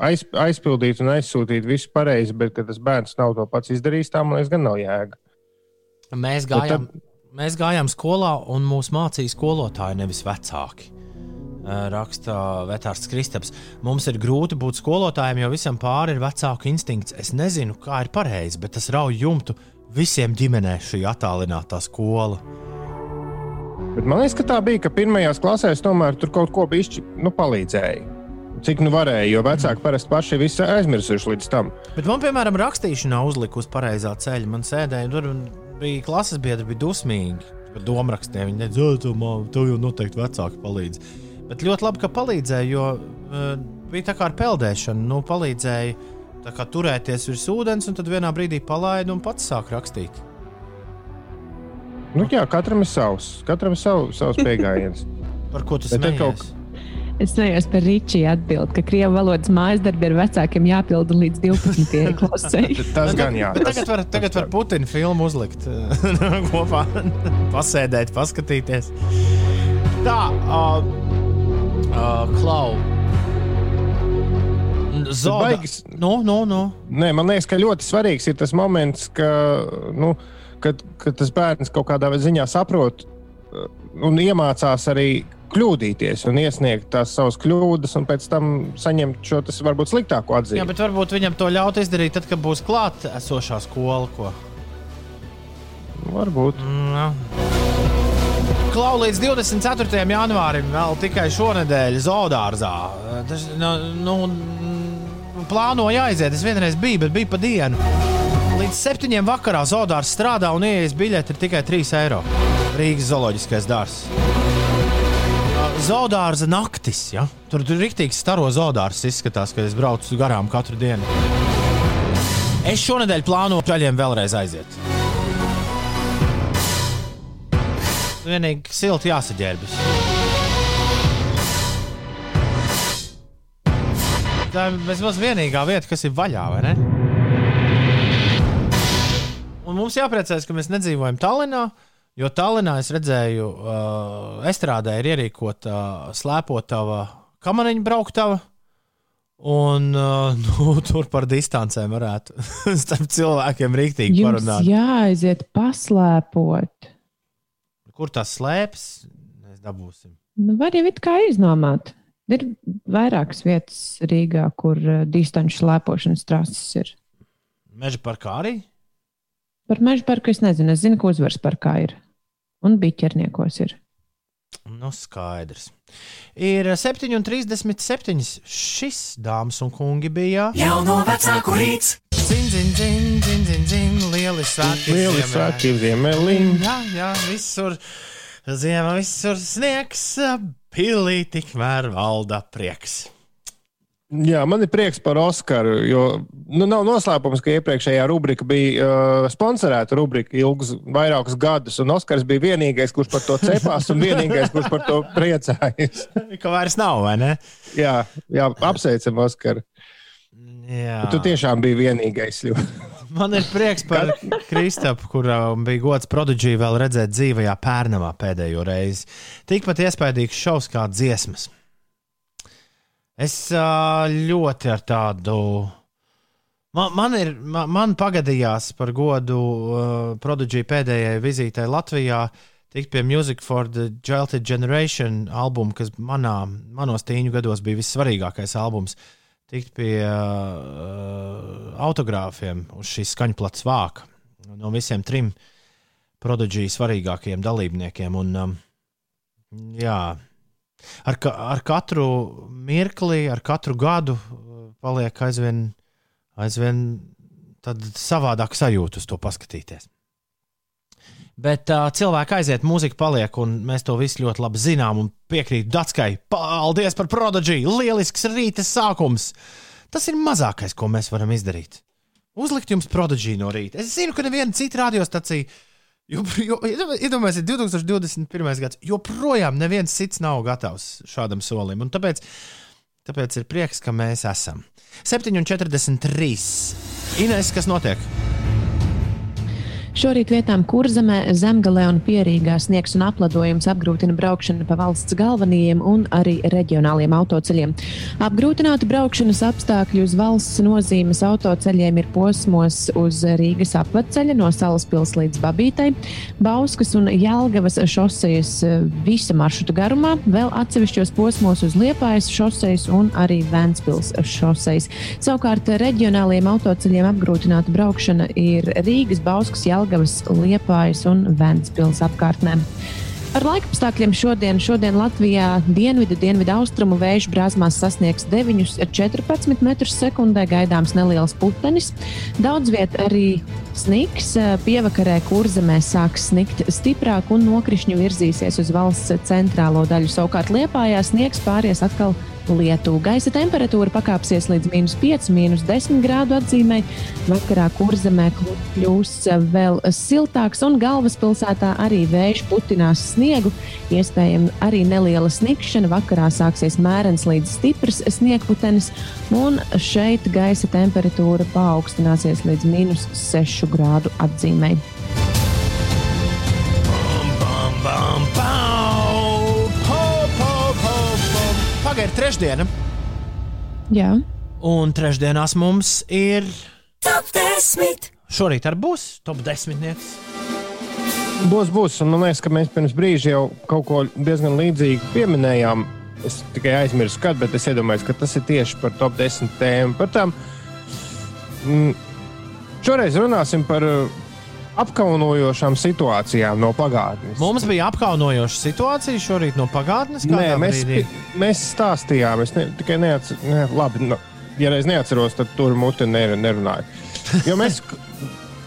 aiz, aizpildīt un aizsūtīt visu pareizi, bet tas bērns nav to pats izdarījis, tā man liekas, gan nav jēga. mēs, gājām, mēs gājām skolā, un mūs mācīja skolotāji, nevis vecāki. Raksta Vetārs Kristaps. Mums ir grūti būt skolotājiem, jo visam pāri ir vecāku instinkts. Es nezinu, kā ir pareizi, bet tas rauj jumtu visiem ģimenē šī attālinātā skola. Bet man liekas, ka tā bija, ka pirmajās klasēs tomēr tur kaut ko bišķi nu, palīdzēja. Cik nu varēja, jo vecāki parasti paši visu aizmirsuši līdz tam. Bet man, piemēram, rakstīšanā uzlika uz pareizā ceļa. Man sēdēja tur un bija klases biedri, bija dusmīgi. Domārakstē viņi teica, man tev jau noteikti vecāki palīdz. Bet ļoti labi, ka palīdzēja, jo uh, bija tā kā ar peldēšanu. Nu, palīdzēja kā turēties virs ūdens, un tad vienā brīdī palaida un pats sāk rakstīt. Nu, jā, katram ir savs, katram ir sav, savs (laughs) pieejams. Par ko smejies? kaut- Es smējos par Ričiju atbildi, ka krievu valodas mājas darbi ar vecākiem jāpilda līdz 12. klasē. Tas gan jā. Bet Tas, tagad var, tagad var Putina filmu uzlikt (laughs) kopā, pasēdēt, paskatīties. Tā, uh, uh, Klau. Baigas- Nu, nu, nu. Nē, man liekas, ka ļoti svarīgs ir tas moments, ka, nu, kad, kad tas bērns kaut kādā ziņā saprot uh, un iemācās arī kļūdīties un iesniegt tās savas kļūdas, un pēc tam saņemt šo tas varbūt sliktāko Jā, atzīmi. bet varbūt viņam to ļaut izdarīt, tad, kad būs klāta esošā skola. Ko. Varbūt. Mm, jā. Klau līdz 24. janvārim vēl tikai šonadēļ Zodārzā. Tas, nu, nu, plānoju aiziet, es vienreiz biju, bet bija pa dienu. Līdz septiņiem vakarā Zodārs strādā un ieejas biļete ir tikai 3 eiro. Rīgas zooloģiskais dārzs. Zodārza naktis. Ja? Tur tur rīktīgi staro zodārs izskatās, kad es braucu garām katru dienu. Es šonadēļ plānoju ceļiem vēlreiz aiziet. Vienīgi silti jāsaģērbjas. Tā ir vismaz vienīgā vieta, kas ir vaļā, vai ne? Un mums jāpriecājas, ka mēs nedzīvojam Tallinā, jo Tallinā es redzēju, uh, estrādē ir ierīkota uh, slēpotava kamaniņa brauktava. Un uh, (laughs) nu, tur par distancēm varētu (laughs) starp cilvēkiem rīktīgi Jums parunāt. jāaiziet paslēpot. Kur tas slēpjas? Mēs dabūsim. Nu, var jau it kā iznomāt. Ir vairākas vietas Rīgā, kur uh, distanču slēpošanas trases ir. Meža parkā arī. Par meža parku es nezinu. Es zinu, ka uzvaras parkā ir. Un biķerniekos ir. Nu, skaidrs. Ir 7,37. Šis, dāmas un kungi, bija Jauno vecāku rīts. Zin, zin, zin, zin, zin, zin, lieli svētki. Lieli svētki ziemeļiem. Jā, jā, visur. Ziemā visur sniegs, pilī tikmēr valda prieks. Jā, man ir prieks par Oskaru. Jo nu, nav noslēpums, ka iepriekšējā rubrika bija uh, sponsorēta rubrika ilgus, vairākus gadus, un Oskars bija vienīgais, kurš par to cepās, un vienīgais, kurš par to priecājas. (laughs) Ka vairs nav, vai ne? jā, jā, apsveicam, Oskar. Jā. Tu tiešām biji vienīgais. (laughs) Man ir prieks par Kristapu, kuram bija gods prodigiju vēl redzēt dzīvajā pērnamā pēdējo reizi. Tikpat iespaidīgs šovs kā dziesmas. Es ļoti ar tādu. Man, man, ir, man, man pagadījās par godu uh, Prodigy pēdējai vizītei Latvijā tikt pie Music for the Jilted Generation albuma, kas manā, manos tīņu gados bija vissvarīgākais albums. Tikt pie uh, autogrāfiem uz šīs skaņu plats vāka no visiem trim Prodigy svarīgākajiem dalībniekiem. Un, um, jā, ar, ka, ar katru mirkli, ar katru gadu uh, paliek aizvien, aizvien savādāk sajūta uz to paskatīties. Bet uh, cilvēki aiziet, mūzika paliek, un mēs to visu ļoti labi zinām. Piekrītu Datskai, paldies par prodigiju! Lielisks rīta sākums! Tas ir mazākais, ko mēs varam izdarīt. Uzlikt jums prodigiju no rīta. Es zinu, ka neviena cita radiostacija Jo, jo, iedomājieties, 2021. gads, joprojām neviens cits nav gatavs šādam solim. Un tāpēc, tāpēc ir prieks, ka mēs esam. 7,43. Ines, kas notiek? Šorīt vietām Kurzemē, Zemgalē un Pierīgā sniegs un apledojums apgrūtina braukšanu pa valsts galvenajiem un arī reģionāliem autoceļiem. Apgrūtināti braukšanas apstākļi uz valsts nozīmes autoceļiem ir posmos uz Rīgas apveceļa no Salaspils līdz Babītai, Bauskas un Jelgavas šosejas visa maršruta garumā, vēl atsevišķos posmos uz Liepājas šosejas un arī Ventspils šosejas. Savukārt reģionāliem autoceļiem apgrūtināta braukšana ir Rīgas, Bauskas, Jelgavas. Jelgavas, Liepājas un Ventspils apkārtnēm. Ar laikapstākļiem šodien, šodien Latvijā dienvidu, dienvidu austrumu vēju brāzmās sasniegs 9,14 m2, gaidāms neliels putenis. Daudz viet arī sniks, pievakarē kurzemē sāks snikt stiprāk un nokrišņi virzīsies uz valsts centrālo daļu. Savukārt Liepājā sniegs pāries atkal lietu. Gaisa temperatūra pakāpsies līdz minus 5, minus 10 grādu atzīmē. Vakarā kurzemē kļūs vēl siltāks, un galvaspilsētā arī vējš putinās sniegu. Iespējams, arī neliela snikšana. Vakarā sāksies mērens līdz stiprs sniegputenis, un šeit gaisa temperatūra paaugstināsies līdz minus 6 grādu atzīmē. Ir trešdiena, Jā, un trešdienās mums ir. Top 10. Šorīt arī būs top desmitnieks. Būs, būs. Un man liekas, ka mēs pirms brīža jau kaut ko diezgan līdzīgu pieminējām. Es tikai aizmirsu, kad, bet es iedomājos, ka tas ir tieši par top 10 tēmu. Par tām. Mm, šoreiz runāsim par apkaunojošām situācijām no pagātnes. Mums bija apkaunojoša situācija šorīt no pagātnes. Nē, mēs, mēs stāstījām, es ne, tikai neatceros, ne, labi, nu, ja reiz neatceros, tad tur mute ner, nerunāju. Jo mēs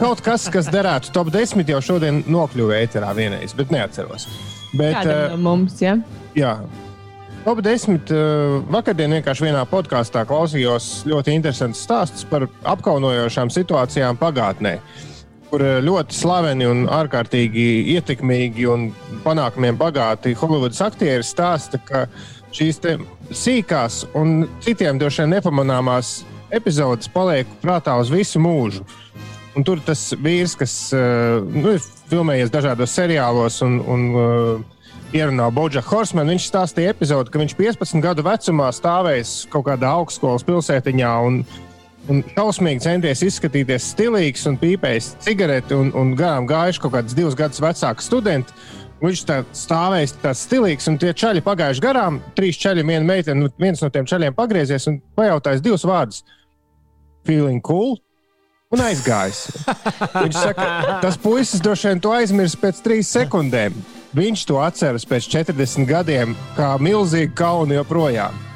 kaut kas, kas derētu top 10, jau šodien nokļuva ēterā vienreiz, bet neatceros. Bet, kādam uh, no mums, jā. jā. Top 10. Uh, vakardien vienkārši vienā podkāstā klausījos ļoti interesants stāsts par apkaunojošām situācijām pagātnē. Kur uh, ļoti slaveni un ārkārtīgi ietekmīgi un panākumiem bagāti Holivudas aktieri stāsta, ka šīs sīkās un citiem droši vien nepamanāmās epizodes paliek prātā uz visu mūžu. Un tur tas vīrs, kas uh, nu, ir filmējies dažādos seriālos un, un uh, ierunā Boģa Horsmanu, viņš stāstīja epizodi, ka viņš 15 gadu vecumā stāvējis kaut kādā augstskolas pilsētiņā un, un šausmīgi centies izskatīties stilīgs un pīpējis cigareti un, un garām gājuši kaut kāds divus gadus vecāks students. Viņš tā stāvējis tāds stilīgs, un tie čaļi pagājuši garām. Trīs čaļi, viena meitene, nu, viens no tiem čaļiem pagriezies un pajautājis divus vārdus. Feeling cool un aizgājis. Viņš saka, tas puisis droši vien to aizmirs pēc trīs sekundēm. Viņš to atceras pēc 40 gadiem, kā milzīgu kaunu joprojām.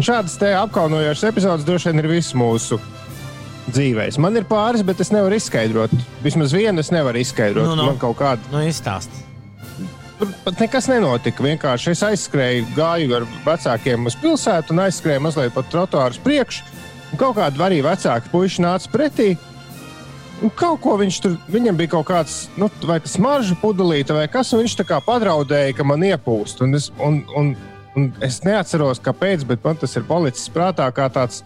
Šādas te apkaunojošas epizodes droši vien ir visu mūsu dzīvēs. Man ir pāris, bet es nevaru izskaidrot. Vismaz vienu es nevaru izskaidrot. Nu, nu. Man kaut kāda Nu, izstāst. tur pat nekas nenotika. Vienkārši es aizskrēju, gāju ar vecākiem uz pilsētu un aizskrēju mazliet pa trotuāru priekšu. Kaut kādi arī vecāki puiši nāca pretī. Un kaut ko viņš tur, viņam bija kaut kāds, nu, vai tas marža pudelīte vai kas, un viņš tā kā padraudēja, ka man iepūst. Un es, un, un, un es neatceros, kāpēc, bet man tas ir palicis prātā kā tāds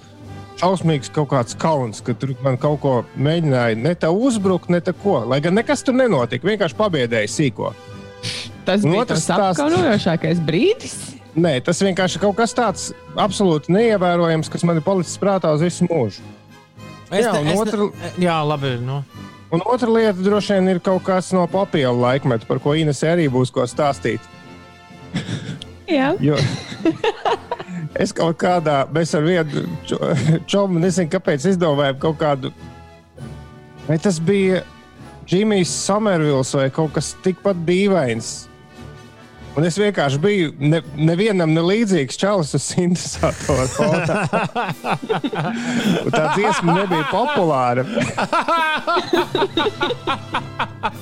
šausmīgs kaut kāds kauns, ka tur man kaut ko mēģināja ne tā uzbrukt, ne tā ko. Lai gan nekas tur nenotika, vienkārši pabiedēja sīko. Tas Un bija tas apkaunojošākais brīdis. Nē, tas vienkārši kaut kas tāds absolūti neievērojams, kas man ir palicis prātā uz visu mūžu. Es Jā, ne- otra- ne- jā, labi. Nu. Un otra lieta droši vien ir kaut kas no papīra laikmeta, par ko Ines arī būs ko stāstīt. (laughs) Jā, Jo es kaut kādā, mēs ar vienu čo- čomu, nezinu, kāpēc izdomājām kaut kādu. Vai tas bija Džimijs Somervils vai kaut kas tikpat dīvains? Un es vienkārši biju ne, nevienam ne līdzīgs čalis uz sintēzatoru. Un Tā dziesma nebija populāra.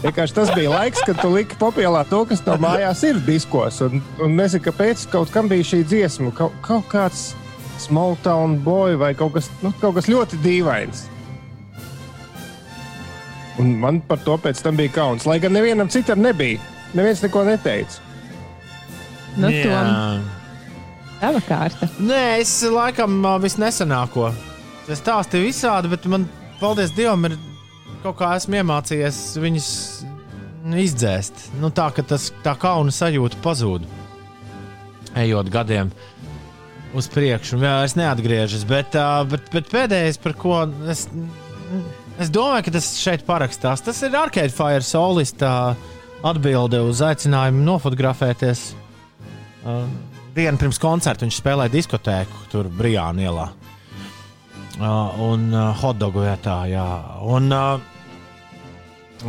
Vienkārši tas bija laiks, kad tu liki popēlā to, kas tev mājās ir diskos. Un, un nezinu, kāpēc kaut kam bija šī dziesma. Kaut, kaut kāds small town boy vai kaut kas, nu, kaut kas ļoti dīvains. Un man par to pēc tam bija kauns. Lai gan nevienam citam nebija. Neviens neko neteica. Nu, Jā. Tava kārta. Nē, es laikam visnesenāko. Es stāstīju visādi, bet man, paldies Dievam, ir kaut kā esmu iemācījies viņus izdzēst. Nu, tā ka tas tā kauna sajūta pazūd. Ejot gadiem uz priekšu, un vairs neatgriežas. Bet, bet, bet pēdējais, par ko es, es domāju, ka tas šeit parakstās, tas ir Arcade Fire solista atbilde uz aicinājumu nofotografēties. Uh, dienu pirms koncerta viņš spēlēja diskotēku, tur Brijāna ielā. Uh, un uh, hotdogu vietā, jā. Un, uh,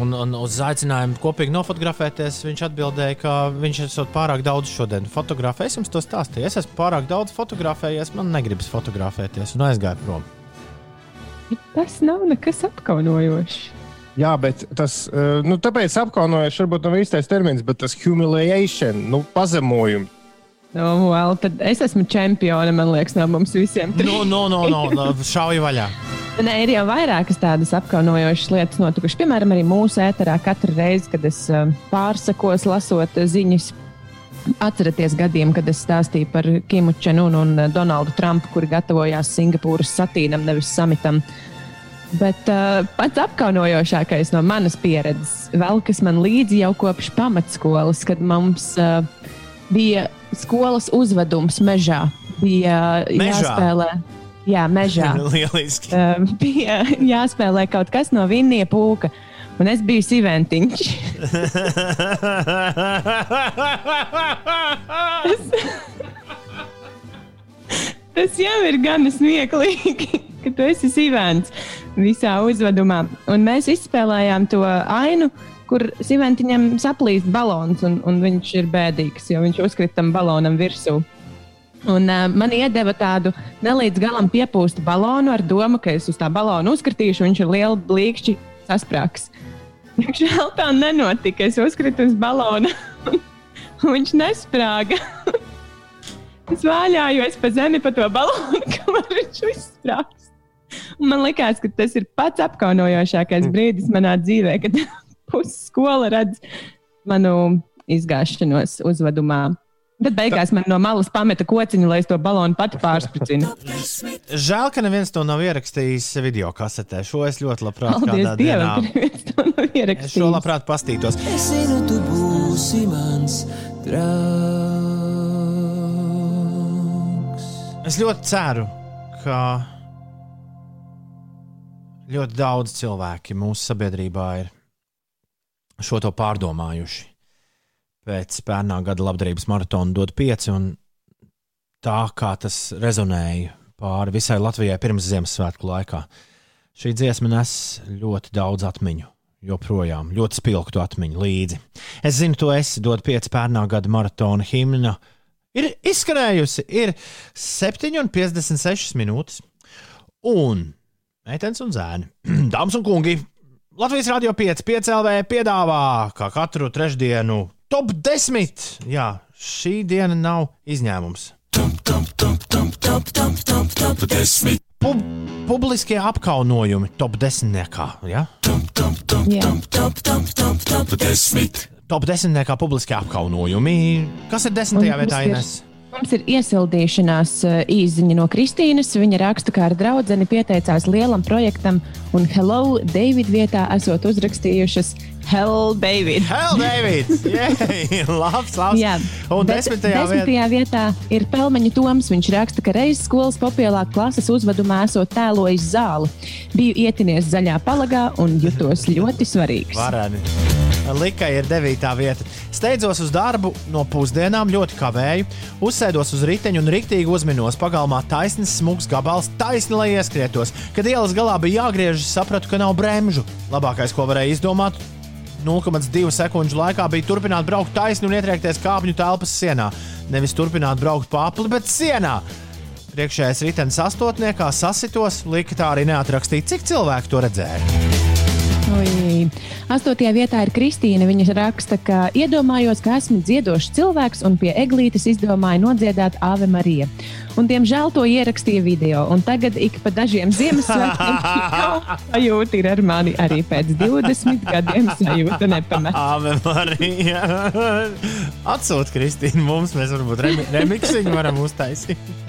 un, un uz aicinājumu kopīgi nofotografēties, viņš atbildēja, ka viņš esot pārāk daudz šodien fotografējis. Es jums to stāstīju. Es esmu pārāk daudz fotografējies, man negribas fotografēties, un aizgāju prom. Tas nav nekas apkaunojošs. Jā, bet tas, eh, nu, tāpēc apkaunojuši, varbūt nav īstais termins, bet tas humiliation, nu, pazemojums. Nu, well, tad es esmu čempione, man liekas, no mums visiem. No, no, no, no, no šauju vaļā. Nē, ir jau vairākas tādas apkaunojošas lietas notikušas. Piemēram, arī mūsu ēterā katru reizi, kad es uh, pārsakos, lasot uh, ziņas. Atcerieties gadiem, kad es stāstīju par Kimu Čenunu un uh, Donaldu Trumpu, kuri gatavojās Singapūras satīnam, nevis samitam. Bet uh, pats apkaunojošākais no manas pieredzes, vēl kas man līdzi jau kopš pamatskolas, kad mums uh, bija skolas uzvedums mežā. Bija uh, Mežā? jāspēlē. Jā, mežā. (laughs) Lieliski. Um, (laughs) bija jāspēlē kaut kas no Vinija pūka. Un es biju sīventiņš. (laughs) Tas jau ir gan smieklīgi, ka tu esi sīvents visā uzvedumā. Un mēs izspēlējām to ainu, kur sīventiņam saplīst balons, un, un viņš ir bēdīgs, jo viņš uzkrita tam balonam virsū. Un, uh, man iedeva tādu nelīdz galam piepūstu balonu ar domu, ka es uz tā balonu uzkritīšu, viņš ir liela blīkšķi sasprāgs. (laughs) Diemžēl tā nenotika. Es uzkritu uz balona, (laughs) un viņš nesprāga. (laughs) es vāļājos pa zemi pa to balonu, kamēr viņš izsprāgs. Un man liekas, ka tas ir pats apkaunojošākais brīdis manā dzīvē, kad pusi skola redz manu izgāšanos uzvedumā. Bet beigās man no malas pameta kociņu, lai es to balonu pati pārspricinu. Žēl, ka neviens to nav ierakstījis video kasetē. Šo es ļoti labprāt Es šo labprāt pastītos. Es zinu, tu būsi mans draugs. Es ļoti ceru, ka ļoti daudz cilvēki mūsu sabiedrībā ir šo to pārdomājuši. Pēc pērnā gada labdarības maratona dod pieci, un tā kā tas rezonēja pāri visai Latvijai pirms Ziemassvētku laikā. Šī dziesma nes ļoti daudz atmiņu, joprojām ļoti spilgtu atmiņu līdzi. Es zinu, to esi dod pieci pērnā gada maratona himna. Ir izskanējusi, ir 7,56 minūtes. Un meitenes un zēni, (clears throat) dāmas un kungi, Latvijas Rādio 5, 5 LV piedāvā kā katru trešdienu top 10. Jā, šī diena nav izņēmums. Pub publiskie apkaunojumi top 10. Ja? Jā. Top 10. publiskie apkaunojumi. Kas ir desmitajā Un vietā, mums ir- Ines? Mums ir iesildīšanās eh, īziņa no Kristīnas. Viņa raksta, ka ar draugu pieteicās lielam projektam, un Hello, David vietā esot uzrakstījušas Hell, David. Hell, David! (laughs) Jej, labs, labs. Jā, Un desmitajā vietā. desmitajā vietā ir Pelmeņa Toms. Viņš raksta, ka reizes skolas popielā klases uzvedumā esot tēlojis zāli. Biju ietinies zaļā palagā un jutos ļoti svarīgs. Vareni. Likai ir 9. vieta. Steidzos uz darbu no pusdienām, ļoti kavēju, uzsēdos uz riteņa un rīktīgi uzminos. Pagalmā taisnīgs, smūgs gabals, taisni, lai ieskrietos. Kad ielas galā bija jāgriežas, sapratu, ka nav bremžu. Labākais, ko varēju izdomāt, 0,2 sekundžu laikā bija turpināt braukt taisni un ietriekties kāpņu telpas sienā. Nevis turpināt braukt apli, bet sienā. Priekšējais ritenis astotniekā sasitos, lika tā arī neatrakstīt, cik cilvēku to redzēja. Ui. Astotajā vietā ir Kristīna. Viņa raksta, ka iedomājos, ka esmu dziedošs cilvēks un pie eglītes izdomāju nodziedāt Ave Marija. Un, diemžēl to ierakstīja video. Un tagad ik pa dažiem Ziemassvētkiem (laughs) sajūta ir ar mani arī pēc 20 gadiem sajūta nepamet. Ave Marija. Atsūta Kristīna mums, mēs varbūt remi remiksiņu varam uztaisīt.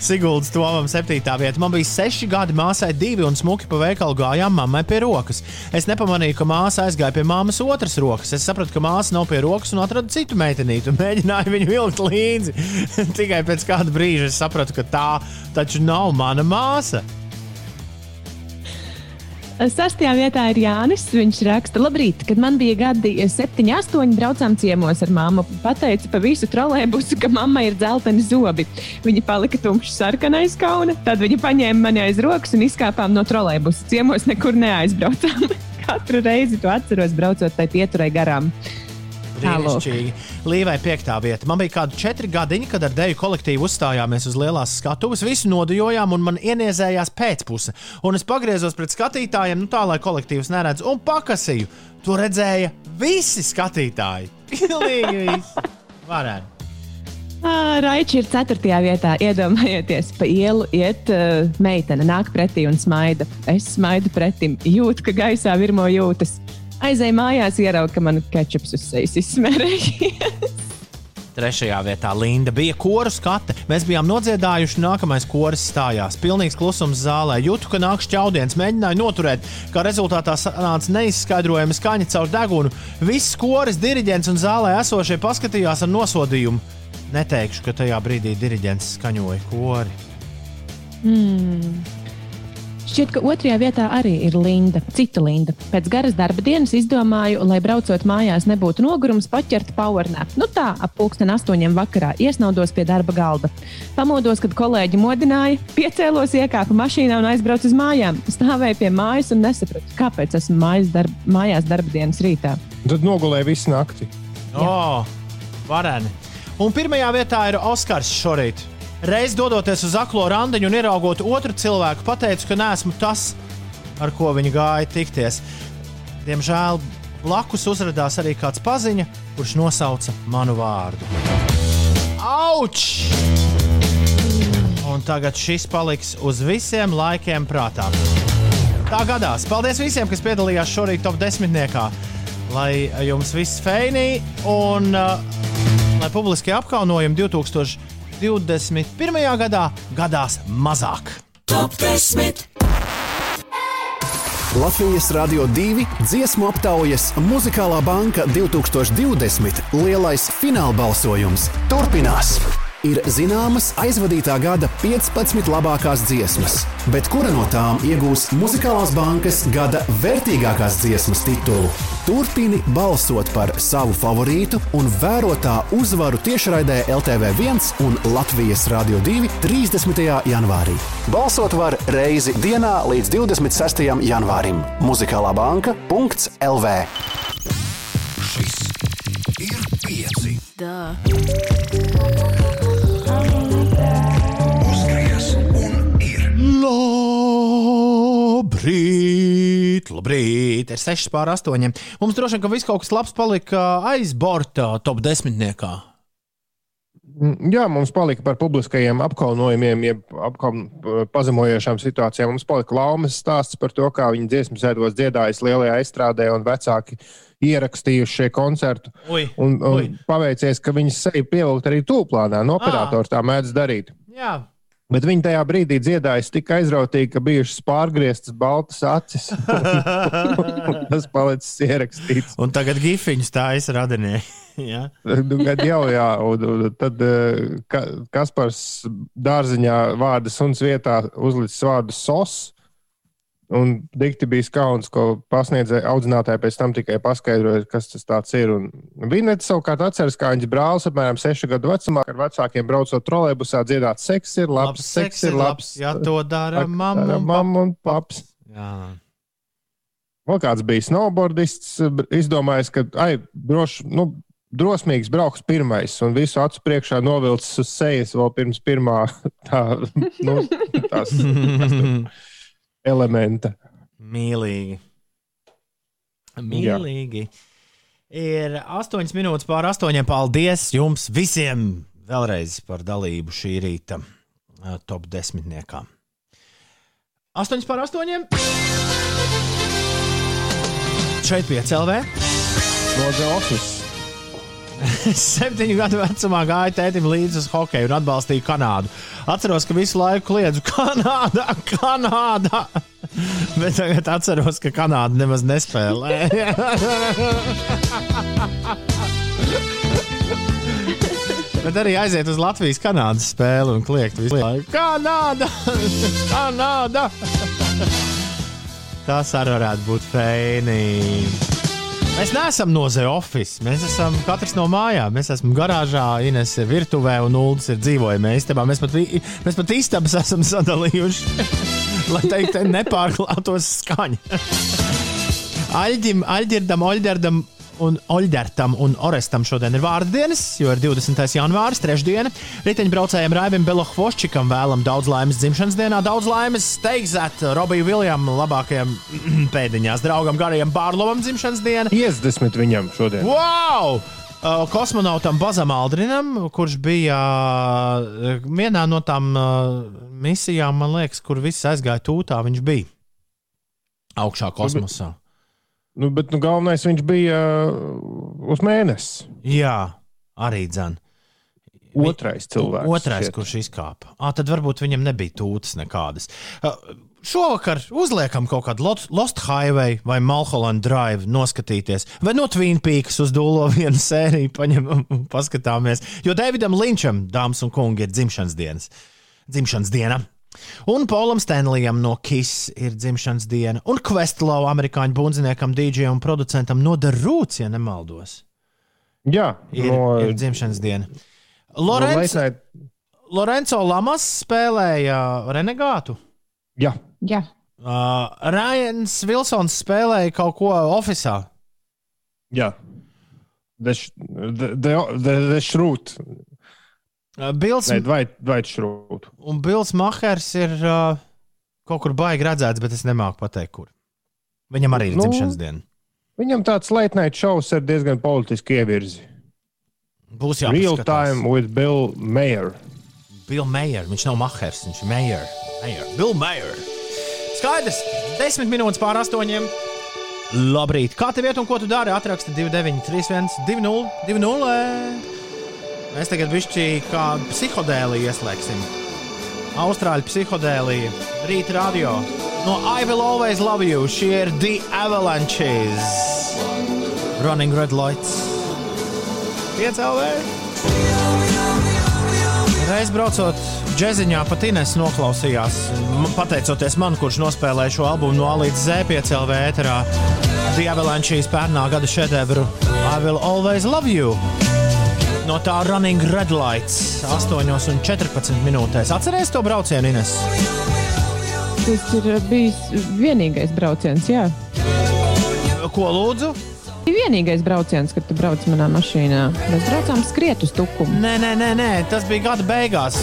Siguldas tomam, 7. vieta. Man bija 6 gadi, māsai 2 un smuki pa veikalu gājām mammai pie rokas. Es nepamanīju, ka māsa aizgāja pie māmas otras rokas. Es sapratu, ka māsa nav pie rokas un atradu citu meitenīti un (laughs) mēģināju viņu vilkt līdzi. (laughs) Tikai pēc kāda brīža es sapratu, ka tā taču nav mana māsa. Sastajā vietā ir Jānis. Viņš raksta, labrīt, kad man bija gadi 7, 8, braucām ciemos ar māmu. Pateica pa visu trolēbusu, ka mamma ir dzelteni zobi. Viņa palika tumšs sarkanais kauna, tad viņa paņēma mani aiz rokas un izkāpām no trolēbusa. Ciemos nekur neaizbraucām. (laughs) Katru reizi to atceros, braucot tai pieturai garām. Brīnišķīgi. Līvai piektā vieta. Man bija kādi četri gadiņi, kad ar deju kolektīvu uzstājāmies uz lielās skatuves. Visu nodejojām, un man ieniezējās pēcpuse. Un es pagriezos pret skatītājiem, nu tā, lai kolektīvs neredz, un pakasīju. To redzēja visi skatītāji. Pilnīgi visi. Varētu. Ā, Raiči ir 4. vietā. Iedomājieties, pa ielu iet uh, meitene, nāk pretī un smaida. Es smaidu pretim, jūtu, ka gaisā virmo jūtas. Aizēju mājās, ieraugu, ka man kečups uz sejas izsmērējies. Trešajā vietā Linda bija koru skate. Mēs bijām nodziedājuši, nākamais koris stājās. Pilnīgs klusums zālē. Jūtu, ka nāk šķaudiens, mēģināju noturēt, kā rezultātā sanāca neizskaidrojama skaņa caur degunu. Viss koris, diriģents un zālē esošie paskatījās ar nosodījumu. Neteikšu, ka tajā brīdī diriģents skaņoja kori. Šķiet, ka otrajā vietā arī ir Linda, cita Linda. Pēc garas darba dienas izdomāju, lai braucot mājās nebūtu nogurums, paķert powernap. Nu tā, ap pulksten astoņiem vakarā iesnaudos pie darba galda. Pamodos, kad kolēģi modināja, piecēlos, iekāpu mašīnā un aizbraucu uz mājām. Stāvēju pie mājas un nesapratu, kāpēc esmu mājas darb, mājās darba dienas rītā. Tad nogulēja visu nakti. O, vareni. Un pirmajā vietā ir Oskars šorīt. Reiz dodoties uz aklo randiņu un ieraugot otru cilvēku, pateicu, ka neesmu tas, ar ko viņi gāja tikties. Diemžēl blakus uzrādījās arī kāds paziņa, kurš nosauca manu vārdu. Auč! Un tagad šis paliks uz visiem laikiem prātā. Tā gadās. Paldies visiem, kas piedalījās šorīt top desmitniekā. Lai jums viss feinī un uh, lai publiskie apkaunojumi 2021. gadā gadās mazāk. Top 10. Latvijas Rādio 2 dziesmu aptaujas Muzikālā banka 2020 lielais finālbalsojums turpinās. Ir zināmas aizvadītā gada 15 labākās dziesmas, bet kura no tām iegūs Muzikālās bankas gada vērtīgākās dziesmas titulu? Turpini balsot par savu favorītu un vērotā uzvaru tiešraidē LTV1 un Latvijas Rādio 2 30. janvārī. Balsot var reizi dienā līdz 26. janvārim. Muzikālā banka.lv Šis ir pieci. Uzgriez Labrīt! Labrīt, ir 6 pār 8. Mums droši vien, ka viss kaut kas labs palika aiz borta top desmitniekā. Mm, Jā, mums palika par publiskajiem apkaunojumiem, jeb apkaun, pazemojošām situācijām. Mums palika laumas stāsts par to, kā viņi dziesmu sēdos dziedājas lielajā aizstrādē un vecāki ierakstījuši šie koncertu. Ui, Un, un ui. paveicies, ka viņas sevi pievilkt arī tūplānā. No operators tā mēdz darīt. Jā, Bet viņi tajā brīdī dziedājas tik aizrautīgi, ka bijušas pārgrieztas baltas acis. (laughs) Tas palicis ierakstīts. un tagad gifiņus tā es radinieki. (laughs) Jā. Nu, kad jau, jā, un, un tad eh, ka, Kaspars dārziņā vārda suns vietā uzlicis vārdu sos. Un dikti bija skauns, ko pasniedzēja audzinātāji pēc tam tikai paskaidroja, kas tas ir. Un Vinets savukārt atceras, kā viņas brālis apmēram 6 gadu vecumā ar vecākiem braucot trolēbusā dziedāt, seks ir labs, seks ir labs. Ja to dara mamma un mamma un paps. Jā. Vēl kāds bija snowboardists, izdomājis, ka ai, droši, nu, drosmīgs brauks pirmais un visu acu priekšā novilcis uz sejas vēl pirms pirmā (laughs) tā, nu, tās (laughs) elementa. Mīlīgi. Mīlīgi. Ir 8 minūtes pār 8. Paldies jums visiem vēlreiz par dalību šī rīta top desmitniekā. 8 pār 8. Šeit piecēlē. The Office. (laughs) Septiņu gadu vecumā gāja tētim līdzi uz hokeju un atbalstīja Kanādu. Atceros, ka visu laiku kliedzu (laughs) Kanādā, Kanādā. (laughs) Bet tagad atceros, ka Kanāda nemaz nespēlē. Bet arī aiziet uz Latvijas Kanādas spēli un kliegt visu laiku. Kanāda! Kanāda! Tas arī varētu būt fēni. Mēs neesam no The Office. Mēs esam katrs no mājām. Mēs esam garāžā, Ines ir virtuvē un Ulas ir dzīvojamā istabā. Mēs pat, mēs pat istabas esam sadalījuši, (laughs) lai teikt, nepārklātos skaņa. Aļģim, Aļģirdam, Oļģerdam un Oļģertam un Orestam šodien ir vārdu dienas, jo ir 20. janvāris, trešdiena. Riteņbraucējiem Raibim Belohvoščikam vēlam daudz laimes dzimšanas dienā, daudz laimes steigzēt Robiju Viljamam, labākajam (clears throat) pēdiņās draugam, garajam Bārlovam dzimšanas diena. 50 viņam šodien. Wow! Kosmonautam Bazam Aldrinam, kurš bija vienā no tām misijām, man liekas, kur viss aizgāja tūtā, viņš bija augšā kosmosā. Nu, bet nu, galvenais viņš bija uh, uz mēnesi. Jā, arī dzēn. Otrais cilvēks. Otrais, šķiet. kurš izkāpa. Ah, tad varbūt viņam nebija tūtas nekādas. Šovakar uzliekam kaut kādu Lost Highway vai Mulholland Drive, noskatīties, vai no Twin Peaks uz dūlo vienu sēriju paņemam un paskatāmies. Jo Davidam Linčam, dāmas un kungi, ir dzimšanas dienas. Dzimšanas diena. Un Polam Stanleyam no Kiss ir dzimšanas diena, un Questlow, amerikāņu bundziniekam, DJ un producentam no The Roots, ja nemaldos, Jā, ir, no, ir dzimšanas diena. no Lorenzo, Night- Lorenzo Lamas spēlēja Renegātu. Jā, Jā, Uh, Ryan Vilsons spēlēja kaut ko oficiālā. jā. The, the, the, the, the Shrūt. Vai Shrūt. un Bills Mahers ir uh, kaut kur baigi redzēts, bet es nemāku pateikt, kur. Viņam arī ir Nu. dzimšanas diena. Viņam tāds late night šovs ar diezgan politisku ievirzi. Būs Real jāpaskatās. time with Bill Mayer. Bill Mayer. Viņš nav Mahers, viņš ir Mayer. Mayer. Bill Mayer. Skaidrs. Desmit minūtes pār astoņiem. Labrīt. Kā tev iet un ko tu dari? Atraksti 2931, 20, 20. Mēs tagad višķi kā psihodēliju ieslēgsim. Austrāļu psihodēlija, rīta radio. No I Will Always Love You. Šie ir The Avalanches. Running Red Lights. Piecēlē. Reiz braucot džeziņā, pat Inês noklausījās, pateicoties man, kurš nospēlēja šo albumu no A līdz Z piecēlē ēterā. The Avalanches pērnā gada šedevru I Will Always Love You. No tā Running Red Lights 8,14 minūtēs. Atcerieties to braucienu, Ines. tas ir bijis vienīgais brauciens. Jā, Ko lūdzu? vienīgais brauciens, kad tu brauc manā mašīnā. Mēs braucām skriet uz tukumu. Nē, nē, nē, nē, tas bija gada beigās.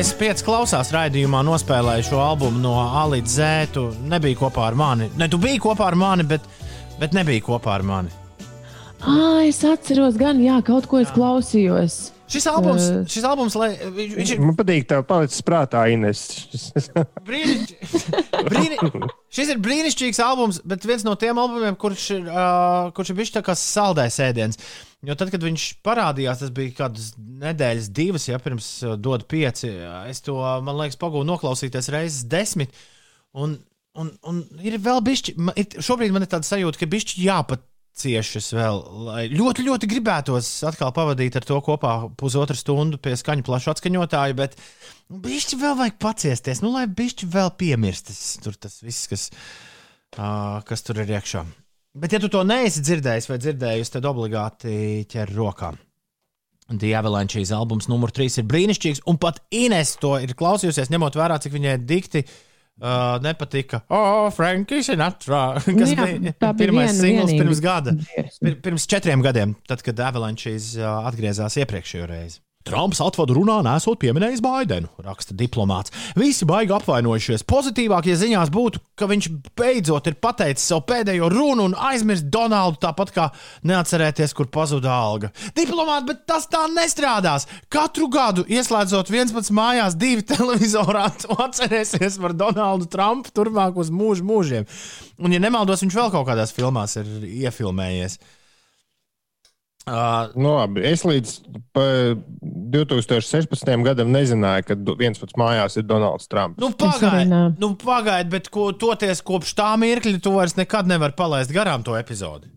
Es pieci klausās raidījumā, nospēlēju šo albumu no A līdz Z. Tu nebija kopā ar mani. Ne, tu biji kopā ar mani, bet, bet nebija kopā ar mani. Ah, es atceros, gan jā, kaut ko es klausījos. Šis albums, Eh. šis albums lai, viņš, viņš ir Man patīk, tev palicis prātā. (laughs) Brīni... Šis ir brīnišķīgs albums, bet viens no tiem albumiem, kurš ir, uh, kurš ir bijis tā kā saldais ēdiens. Jo tad, kad viņš parādījās, tas bija kādas nedēļas, divas, ja pirms uh, dod pieci. Es to, man liekas, pagūnu noklausīties reizes desmit. Un, un, un ir vēl bišķi, man ir, šobrīd man ir tāda sajūta, ka bišķi jāpaciešas vēl. Lai ļoti, ļoti gribētos atkal pavadīt ar to kopā pusotru stundu pie skaņu plašu atskaņotāju, bet nu, bišķi vēl vajag paciesties, nu, lai bišķi vēl piemirstas tur tas viss, kas, uh, kas tur ir iekšā. Bet, ja tu to neesi dzirdējis vai dzirdējis, tad obligāti ķer rokā. Avalanche albums numur 3 ir brīnišķīgs, un pat Ines to ir klausījusies, ņemot vērā, cik viņai dikti uh, nepatika. Oh, Frankie Sinatra! (laughs) Kas Nu jā, bija pirmais viena singls vienīga pirms gada. Pir, pirms četriem gadiem, tad, kad Avalanche uh, atgriezās iepriekšējo reizi. Trumps atvadu runā, nesot pieminējis Baidenu, raksta diplomāts. Visi baigi apvainojušies. Pozitīvākie ziņās būtu, ka viņš beidzot ir pateicis savu pēdējo runu un aizmirst Donaldu, tāpat kā neatcerēties, kur pazuda alga. Diplomāti, bet tas tā nestrādās. Katru gadu, ieslēdzot 11 mājās, divi televizorā, atcerēsies par Donaldu Trumpu turpmāk uz mūžu mūžiem. Un, ja nemaldos, viņš vēl kaut kādās filmās ir iefilmējies. Uh, Nu, labi, es līdz pa 2016. gadam nezināju, ka viens pats mājās ir Donalds Trumps. Nu, Es arī pagaidi, nē. nu, pagaid, bet ko, toties kopš tā mirkļa, tu vairs nekad nevari palaist garām to epizodi.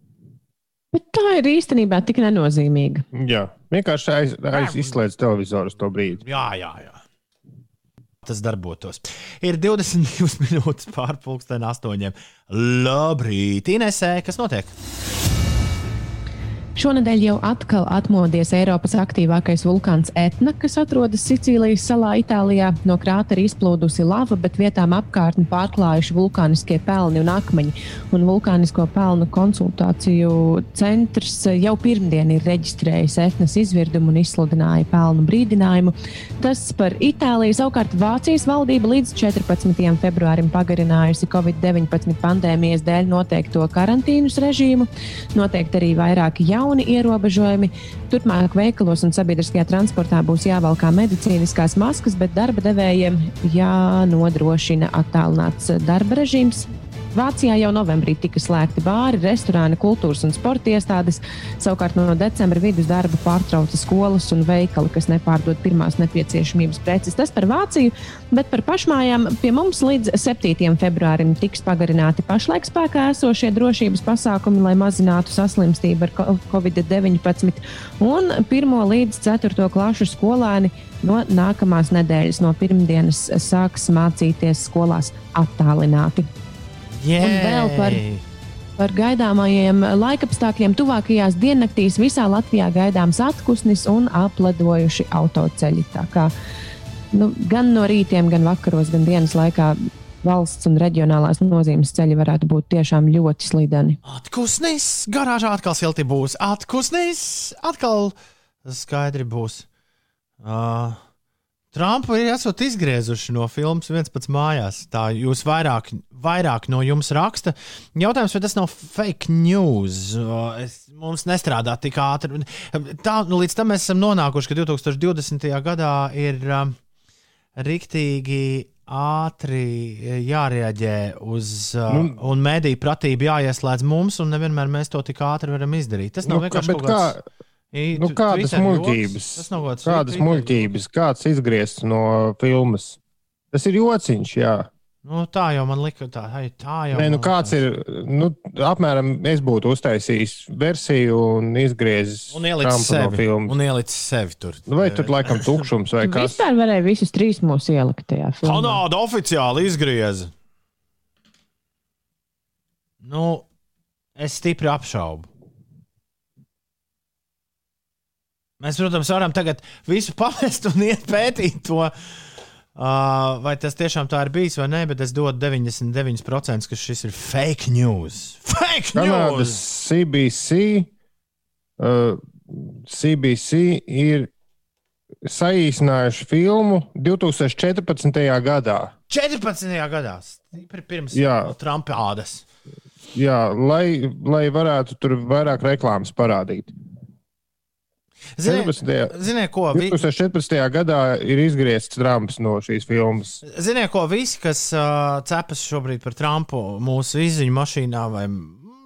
Bet tā ir īstenībā tik nenozīmīga. Jā, vienkārši aiz, aiz izslēdz televizoru uz to brīdi. Jā, jā, jā. Tas darbotos. Ir 22 (laughs) minūtes pārpusdienā, 8. Labrīt, Inesē, kas notiek? Šonadēļ jau atkal atmodies Eiropas aktīvākais vulkāns Etna, kas atrodas Sicīlijas salā Itālijā. No krātera izplūdusi lava, bet vietām apkārtni pārklājuši vulkāniskie pelni un akmeņi. Un vulkānisko pelnu konsultāciju centrs jau pirmdien ir reģistrējis Etnas izvirdumu un izsludināja pelnu brīdinājumu. Tas par Itāliju savukārt Vācijas valdība līdz 14. februārim pagarinājusi Covid-19 pandēmijas dēļ noteikto karantīnas režīmu. Noteikti arī vairāki jauni ierobežojumi. Turpmāk veikalos un sabiedriskajā transportā būs jāvalkā medicīniskās maskas, bet darba devējiem jānodrošina attālināts darba režīms. Vācijā jau novembrī tika slēgti bāri, restorāni, kultūras un sporta iestādes. Savukārt no decembra vidus darba pārtrauca skolas un veikali, kas nepārdod pirmās nepieciešamības preces. Tas par Vāciju, bet par pašmājām pie mums līdz 7. februārim tiks pagarināti pašlaik spēkā esošie drošības pasākumi, lai mazinātu saslimstību ar ko- covid-19. Un 1. līdz 4. klašu skolēni no nākamās nedēļas, no pirmdienas, sāks mācīties skolās attālināti. Un vēl par- Par gaidāmajiem laikapstākļiem tuvākajās diennaktīs visā Latvijā gaidāms atpūsnis un apledojuši autoceļi. Tā kā, nu, gan no rītiem, gan vakaros, gan dienas laikā valsts un reģionālās nozīmes ceļi varētu būt tiešām ļoti slideni. Atkusnis, garāžā atkal silti būs. Atkusnis, atkal skaidri būs. Uh, Trumpu ir esat izgriezuši no filmas viens pats mājās. Tā jūs vairāk, vairāk no jums raksta. Jautājums, vai tas nav fake news? Es, mums nestrādā tik ātri. Tā, nu, līdz tam mēs esam nonākuši, ka 2020. gadā ir um, riktīgi ātri jārēģē uz, uh, Nu. un mēdīju pratību jāieslēdz mums, un nevienmēr mēs to tik ātri varam izdarīt. Tas nav Nu, vienkārši kaut kāds. kā- I- Nu, tu- kādas joks? muļķības? Kāds Kādas muļķības, kāds izgriezts no filmas? Tas ir jociņš, jā. Nu, tā jau man lika, tā, hei, tā jau. Nē, nu kāds ir, nu, apmēram es būtu uztaisījis versiju un izgriezis Un ielicis Trumpu no sevi. filmas. Un ielicis sevi tur. Nu, Vai tur laikam tukšums vai kas? Vispār varēja visus trīs mūsu ielikt tajā filmā. Kanāda oficiāli izgrieza. Nu, es stipri apšaubu. Mēs, protams, varam tagad visu pamest un iet pētīt to. Uh, vai tas tiešām tā ir bijis vai nē, bet es dodu 99%, ka šis ir fake news. Fake Kanādas news! CBC, uh, CBC ir saīsinājuši filmu 2014. gadā. 14. gadā, pirms Jā. Trumpa ādas. Jā, lai, lai varētu tur vairāk reklāmas parādīt. Ziniet, 14. ziniet ko? Vi, 2014. gadā ir izgriezts Trumps no šīs filmas. ziniet, ko? Visi, kas uh, cepas šobrīd par Trumpu mūsu izziņu mašīnā vai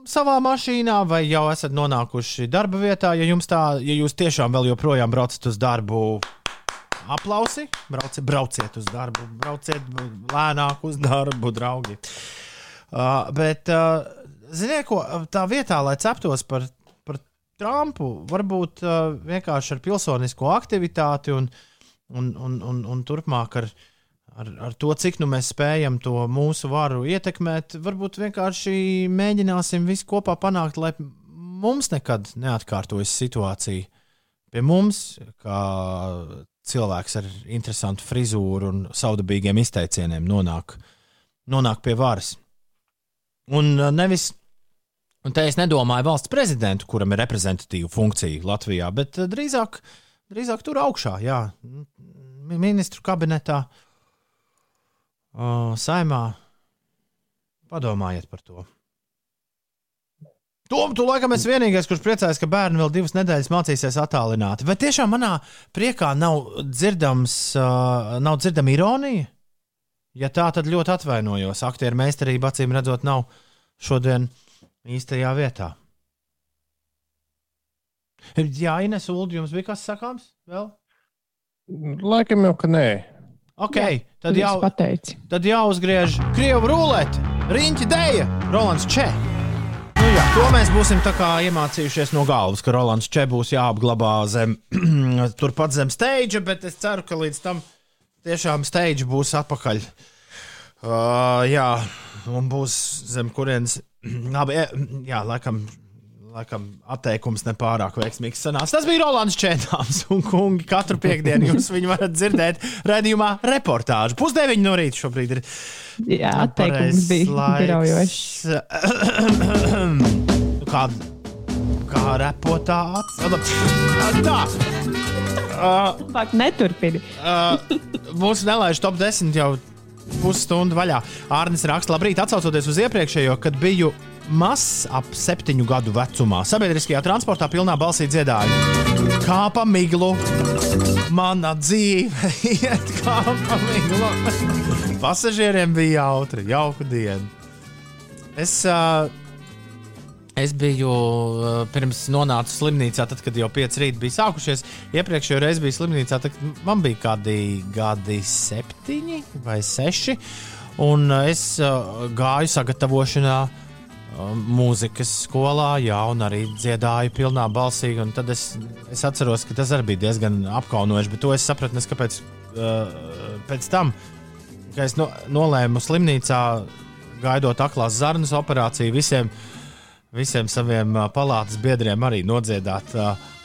savā mašīnā, vai jau esat nonākuši darba vietā, ja jums tā, ja jūs tiešām vēl joprojām braucat uz darbu. Aplausi, brauciet, brauciet uz darbu, brauciet lēnāk uz darbu, draugi. Uh, bet, uh, ziniet, ko tā vietā, lai ceptos par Trumpu, varbūt uh, vienkārši ar pilsonisko aktivitāti un, un, un, un, un turpmāk ar, ar, ar to, cik nu mēs spējam to mūsu varu ietekmēt, varbūt vienkārši mēģināsim visu kopā panākt, lai mums nekad neatkārtojas situācija pie mums, kā cilvēks ar interesantu frizūru un saudabīgiem izteicieniem nonāk, nonāk pie varas. Un uh, nevis, un te es nedomāju valsts prezidentu, kuram ir reprezentatīva funkcija Latvijā, bet uh, drīzāk, drīzāk tur augšā, jā, mi- ministru kabinetā, uh, saimā. Padomājiet par to. Tom, tu laikam esi vienīgais, kurš priecājas, ka bērni vēl divas nedēļas mācīsies attālināti. Vai tiešām manā priekā nav dzirdams, uh, nav dzirdama ironija? Ja tā, tad ļoti atvainojos. Aktieru meistarība, acīm redzot, nav šodien īstajā vietā. Jā, Ines, Ulu, jums bija kas sakāms? Vēl? Laikam jau, ka nē. Ok, tad, Viss jau, tad jāuzgriež Krievu rulēta, Riņķa dēļa, Rolands Čē. Nu jā, to mēs būsim iemācījušies no galvas, ka Rolands Čē būs jāapglabā zem, (clears throat) turpat zem stage, bet es ceru, ka līdz tam tiešām stage būs atpakaļ. Uh, jā, un būs zem kurienes. (clears throat) Labi, e, jā, laikam, laikam atteikums nepārāk veiksmīgs sanāca. Tas bija Rolands Čēnāms un kungi. Katru piekdienu jūs viņu varat dzirdēt redzējumā reportāžu. Pusdeviņi no rīta šobrīd ir. Jā, atteikums bija graujošs. (clears throat) Kā, kā repotā acis. Tā. Uh, neturpini. Uh, mūsu nelaiž top 10 jau pusstundu vaļā. Arnis raksta, labrīt, atsaucoties uz iepriekšējo, kad biju mazs ap septiņu gadu vecumā. Sabiedriskajā transportā pilnā balsī dziedāju. Kā pa miglu, mana dzīve (laughs) iet kā pa miglu. Pasažieriem bija jautri, jauka diena. Es, uh, es biju uh, pirms nonācu slimnīcā, tad, kad jau pieci rīti bija sākušies. Iepriekšējā reizē bija slimnīcā, tad man bija kādi gadi, septiņi vai seši. Un uh, es uh, gāju sagatavošanā uh, mūzikas skolā, jā, un arī dziedāju pilnā balsī. Tad es, es atceros, ka tas arī bija diezgan apkaunojoši, bet to es sapratu nes kāpēc uh, pēc tam, kad es no, nolēmu slimnīcā, gaidot aklās zarnas operāciju, visiem, visiem saviem palātas biedriem arī nodziedāt.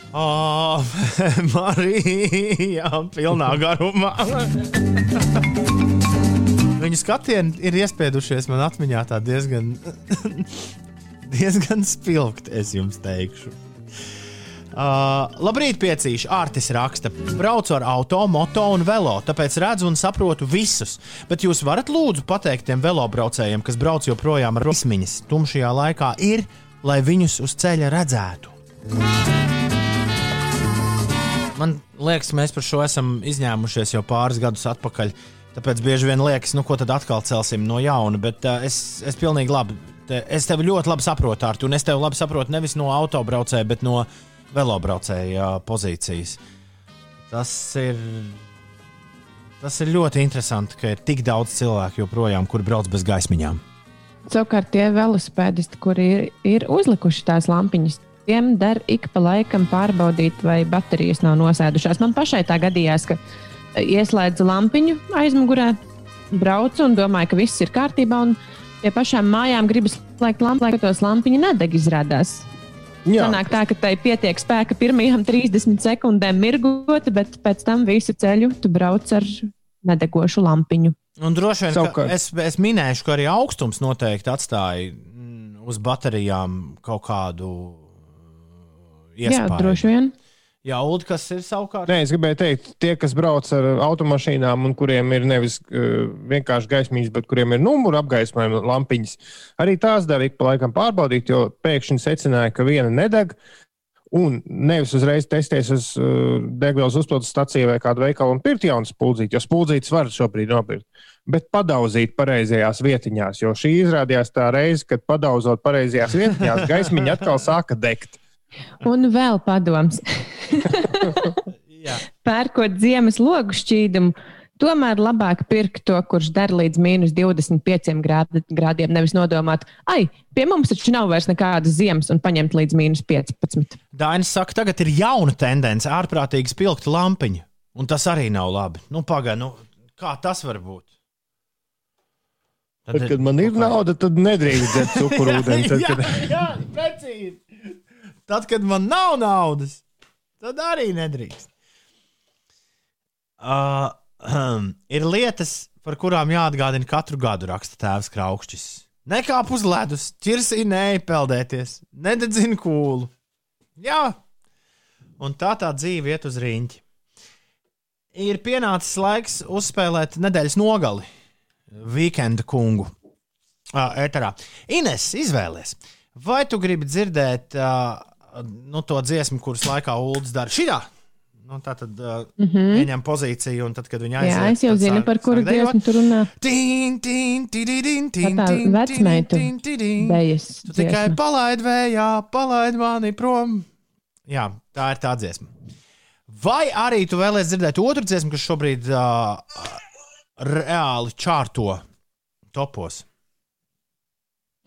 Ave (laughs) Marija, pilnā garumā. (laughs) Viņu skatieni ir iespiedušies man atmiņā tā diezgan, (laughs) diezgan spilgti, es jums teikšu. Uh, labrīt, piecīši. Artis raksta, braucu ar auto, moto un velo, tāpēc redzu un saprotu visus. Bet jūs varat lūdzu pateikt tiem velobraucējiem, kas brauc joprojām ar rosmiņas tumšajā laikā, ir, lai viņus uz ceļa redzētu. Man liekas, mēs par šo esam izņēmušies jau pāris gadus atpakaļ. Tāpēc bieži vien liekas, nu, ko tad atkal celsim no jauna. Bet uh, es, es pilnīgi labi, te, es tevi ļoti labi saprotu, Artur. Un es tevi labi saprotu nevis no autobraucēja, bet no velobraucēja pozīcijas. Tas ir, tas ir ļoti interesanti, ka ir tik daudz cilvēku joprojām, kuri brauc bez gaismiņām. Savukārt tie velosipēdisti, kuri ir, ir uzlikuši tās lampiņas, tiem der ik pa laikam pārbaudīt, vai baterijas nav nosēdušās. Man pašai tā gadījās, ka ieslēdzu lampiņu aizmugurē, braucu un domāju, ka viss ir kārtībā. Pie pašām mājām gribas slēgt lampu, lai tos lampiņi nedeg izrādās. Jā, Sanāk tā, ka tai pietiek spēka pirmajām 30 sekundēm mirgot, bet pēc tam visu ceļu tu brauc ar nedegošu lampiņu. Un droši vien ka Savukārt- es, es minēšu, ka arī augstums noteikti atstāja mm, uz baterijām kaut kādu Jā, iespēju. droši vien. Jā, Ulu, kas ir savukārt? Nē, es gribēju teikt, tie, kas brauc ar automašīnām un kuriem ir nevis uh, vienkārši gaismiņas, bet kuriem ir numuru apgaismojuma lampiņas, arī tās dara ik pa laikam pārbaudīt, jo pēkšņi secināja, ka viena nedeg. Un nevis uzreiz testēs uz uh, degvielas uzpildes stāciju vai kādu veikalu un pirkt jaunu spuldzīti, jo spuldzītes var šobrīd nopirkt. Bet padauzīt pareizajās vietiņās, jo šī izrādījās tā reize, kad padauzot pareizajās vietiņās, (laughs) gaismiņa atkal sāka degt. Un vēl padoms. Jā. Pērkot ziemas logu šķīdumu, tomēr labāk pirkt to, kurš der līdz mīnus 25 grādi, grādiem, nevis nodomāt, ai, pie mums taču nav vairs nekādas ziemas un paņemt līdz mīnus 15. Dainis saka, tagad ir jauna tendence, ārprātīgi spilgta lampiņa. Un tas arī nav labi. Nu, pagaidi, nu, kā tas var būt? Tad, kad man ir nauda, tad nedrīkst dzert (laughs) cukurūdeni. Tad, jā, kad... jā, precīzi. Tad, kad man nav naudas, tad arī nedrīkst. Uh, um, ir lietas, par kurām jāatgādina katru gadu, raksta tēvs Kraukšķis. Nekāp uz ledus, ķirsī nepeldēties, nededzina kūlu. Jā, un tā tā dzīve iet uz rīņķi. Ir pienācis laiks uzspēlēt nedēļas nogali, weekenda kungu. Uh, ēterā. Ines, izvēlies, vai tu gribi dzirdēt uh, nu, to dziesmu, kuras laikā Ulas dara šitā? Nu, tā tad uh, mm -hmm. ieņem pozīciju, un tad, kad viņa aiziet. Jā, es jau zinu, par kuru dziesmu tur runā. Tin, tin, tididin, tin, Tā tā tin. Dejas Tu tikai palaid vējā, palaid mani prom. Jā, tā ir tā dziesma. Vai arī tu vēlēsies dzirdēt otru dziesmu, kas šobrīd uh, reāli čārto topos?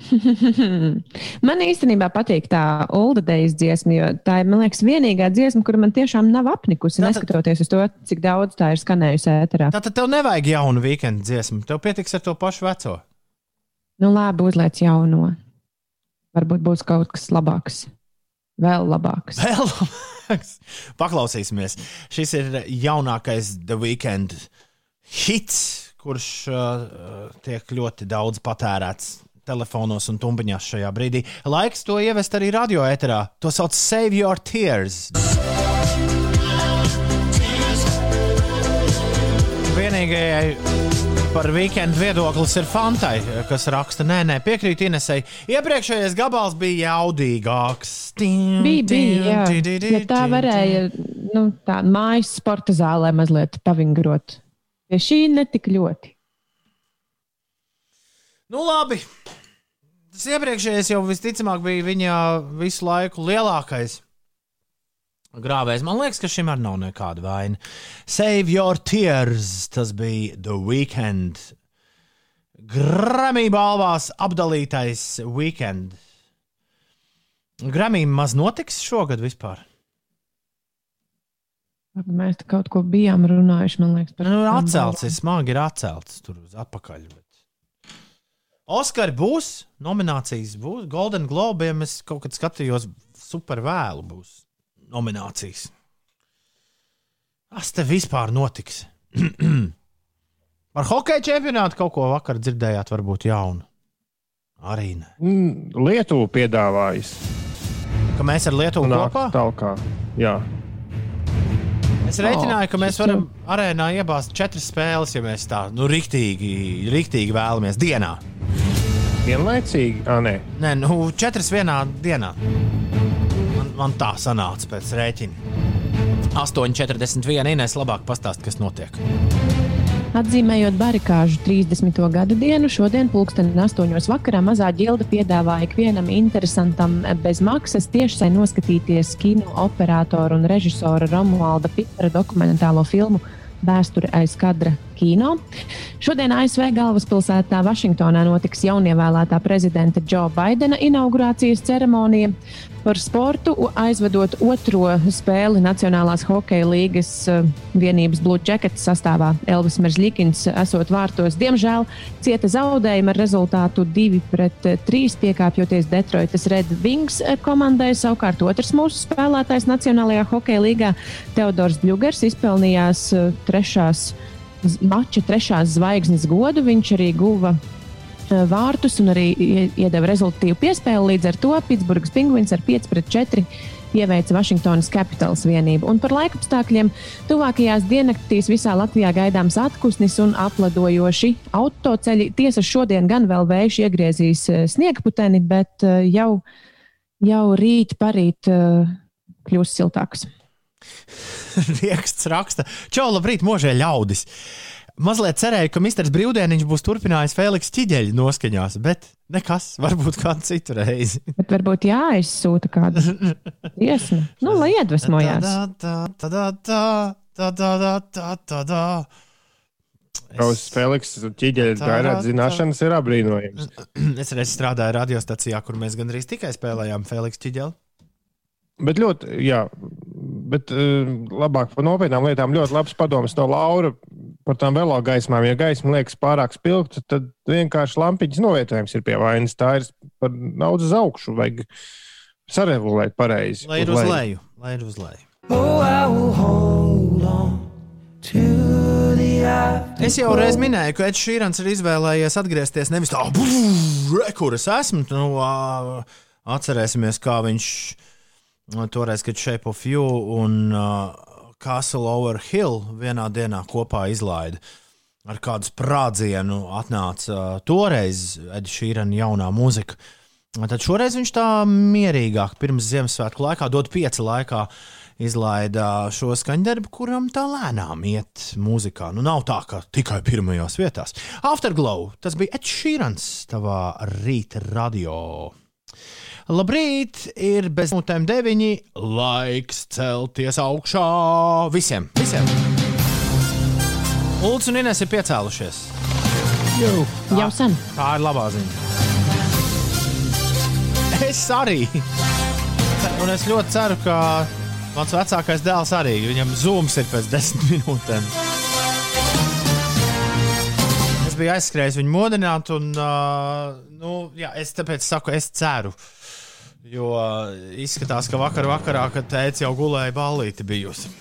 (laughs) man īstenībā patīk tā Olda Dejas dziesma, jo tā ir, man liekas, vienīgā dziesma, kura man tiešām nav apnikusi, Tātad- neskatoties uz to, cik daudz tā ir skanējusi ēterā. Tātad tev nevajag jaunu weekendu dziesmu, tev pietiks ar to pašu veco. Nu, labi, uzliec jauno. Varbūt būs kaut kas labāks. Vēl labāks. (laughs) Vēl labāks. Paklausīsimies. Šis ir jaunākais The Weekend hits, kurš uh, tiek ļoti daudz patērēts telefonos un tumbiņās šajā brīdī. Laiks to ievest arī radio ēterā. To sauc Save Your Tears. Vienīgajai par weekendu viedoklis ir Fantai, kas raksta, nē, nē, piekrīt Inesai. Iepriekšējais gabals bija jaudīgāks. Bija, bija, jā. Ja tā varēja, nu, tā mājas sporta zālē mazliet pavingrot. Pie šī netik ļoti. Nu, labi. Tas iepriekšējais jau visticamāk bija viņa visu laiku lielākais grāvējs. Man liekas, ka šim arī nav nekāda vaina. Save your tears. Tas bija The Weekend. Grammy balvās apdalītais weekend. Grammy maz notiks šogad vispār. Mēs kaut ko bijām runājuši, man liekas, par Nu, tām atcelts, ir smagi, ir atcelts tur uz atpakaļ. Oskari būs, nominācijas būs. Golden Globiem es kaut kad skatījos, super vēlu būs nominācijas. Kas te vispār notiks? (clears throat) Par hokeja čempionātu kaut ko vakar dzirdējāt, varbūt jaunu. Arī ne. Mm, Lietuva piedāvājas. Ka mēs ar Lietuvu Nāk kopā. tālāk. Jā. Es rēķināju, ka mēs varam arēnā iebāzt četras spēles, ja mēs tā, nu, riktīgi, riktīgi vēlamies dienā. Vienlaicīgi? Ah, nē. Nē, nu, četras vienā dienā. Man, man tā sanāca pēc rēķina. 8,41. Inês labāk pastāst, kas notiek. Atzīmējot barikāžu 30. gadu dienu, šodien, pulksten 8. vakarā, mazā ģilda piedāvāja ikvienam interesantam bez maksas tiešai noskatīties kino operatoru un režisora Romualda Pipera dokumentālo filmu Vēsture aiz kadra kino. Šodien ASV galvaspilsētā Vašingtonā notiks jaunievēlētā prezidenta Džo Baidena inaugurācijas ceremonija. Par sportu aizvedot otro spēli Nacionālās hokeja līgas eh, vienības Blue Jackets sastāvā Elvis Meržļikins esot vārtos. Diemžēl cieta zaudējuma rezultātu 2-3 piekāpjoties Detroitas Red Wings eh, komandai. Savukārt otrs mūsu spēlētājs Nacionālajā hokeja līgā Teodors Bļugers izpelnījās eh, trešās mača trešās zvaigznes godu. Viņš arī guva eh, vārtus un arī ie- iedeva rezultātu piespēli. Līdz ar to Pitsburgas Penguins ar 5 pret 4 ieveica Vašingtonas Capitals vienību. Un par laikapstākļiem tuvākajās diennaktīs visā Latvijā gaidāms atpūsnis un apladojoši autoceļi. Tiesa šodien gan vēl vējš iegriezīs eh, sniegputeni, bet eh, jau, jau rīt parīt kļūs siltāks. (laughs) Rieksts raksta, čau, labrīt, mūžē ļaudis. Mazliet cerēju, ka Mistrs Brīvdieniņš būs turpinājis Feliks Čiģeļa noskaņās, bet nekas, (laughs) varbūt kādu citu reizi. Bet varbūt jāizsūta kāda (laughs) iesma. Nu, lai iedvesmojās. Tā, tā, tā, tā, tā, tā, tā, tā, tā. Uz Feliks ķīģeļa tā. zināšanas ir apbrīnojams. (clears throat) Es reiz strādāju radiostacijā, kur mēs gandrīz tikai spēlējām Feliks Čiģeli. Bet ļoti, jā, bet uh, labāk par nopietnām lietām ļoti labs padoms no Laura par tām velo gaismām. Ja gaisma liekas pārāk spilgta, tad vienkārši lampiņas novietojums ir pie vainas. Tā ir par daudz uz augšu, vajag saregulēt pareizi. Lai ir uz leju, lai ir uz leju. Oh. Es jau reiz minēju, ka Edžers Šīrans ir izvēlējies atgriezties nevis tā, re, kur es esmu. Nu, atcerēsimies, kā viņš ā, toreiz, kad Shape of You un uh, Castle Over Hill vienā dienā kopā izlaida. Ar kādu sprādzienu atnāca uh, toreiz Edžers Šīrana jaunā mūzika. Tad šoreiz viņš tā mierīgāk, pirms Ziemassvētku laikā, dod pieci laikā, izlaida šo skaņdarbu, kuram tā lēnām iet mūzikā. Nu, nav tā, ka tikai pirmajās vietās. Afterglow, tas bija Edžers Šīrans tavā rīta radio. Labrīt, ir bez minūtēm deviņi. Laiks celties augšā visiem. visiem. Ulus un Ines ir piecēlušies. Jau. Jau sen. Tā ir labā ziņa. Es arī. Un es ļoti ceru, ka mans vecākais dēls arī. Viņam zūms ir pēc desmit minūtēm. Es biju aizskrējis viņu modināt, un uh, nu, jā, es tāpēc saku, es ceru. Jo uh, izskatās, ka vakar vakarā, kad teica, jau gulēja ballīti bijusi.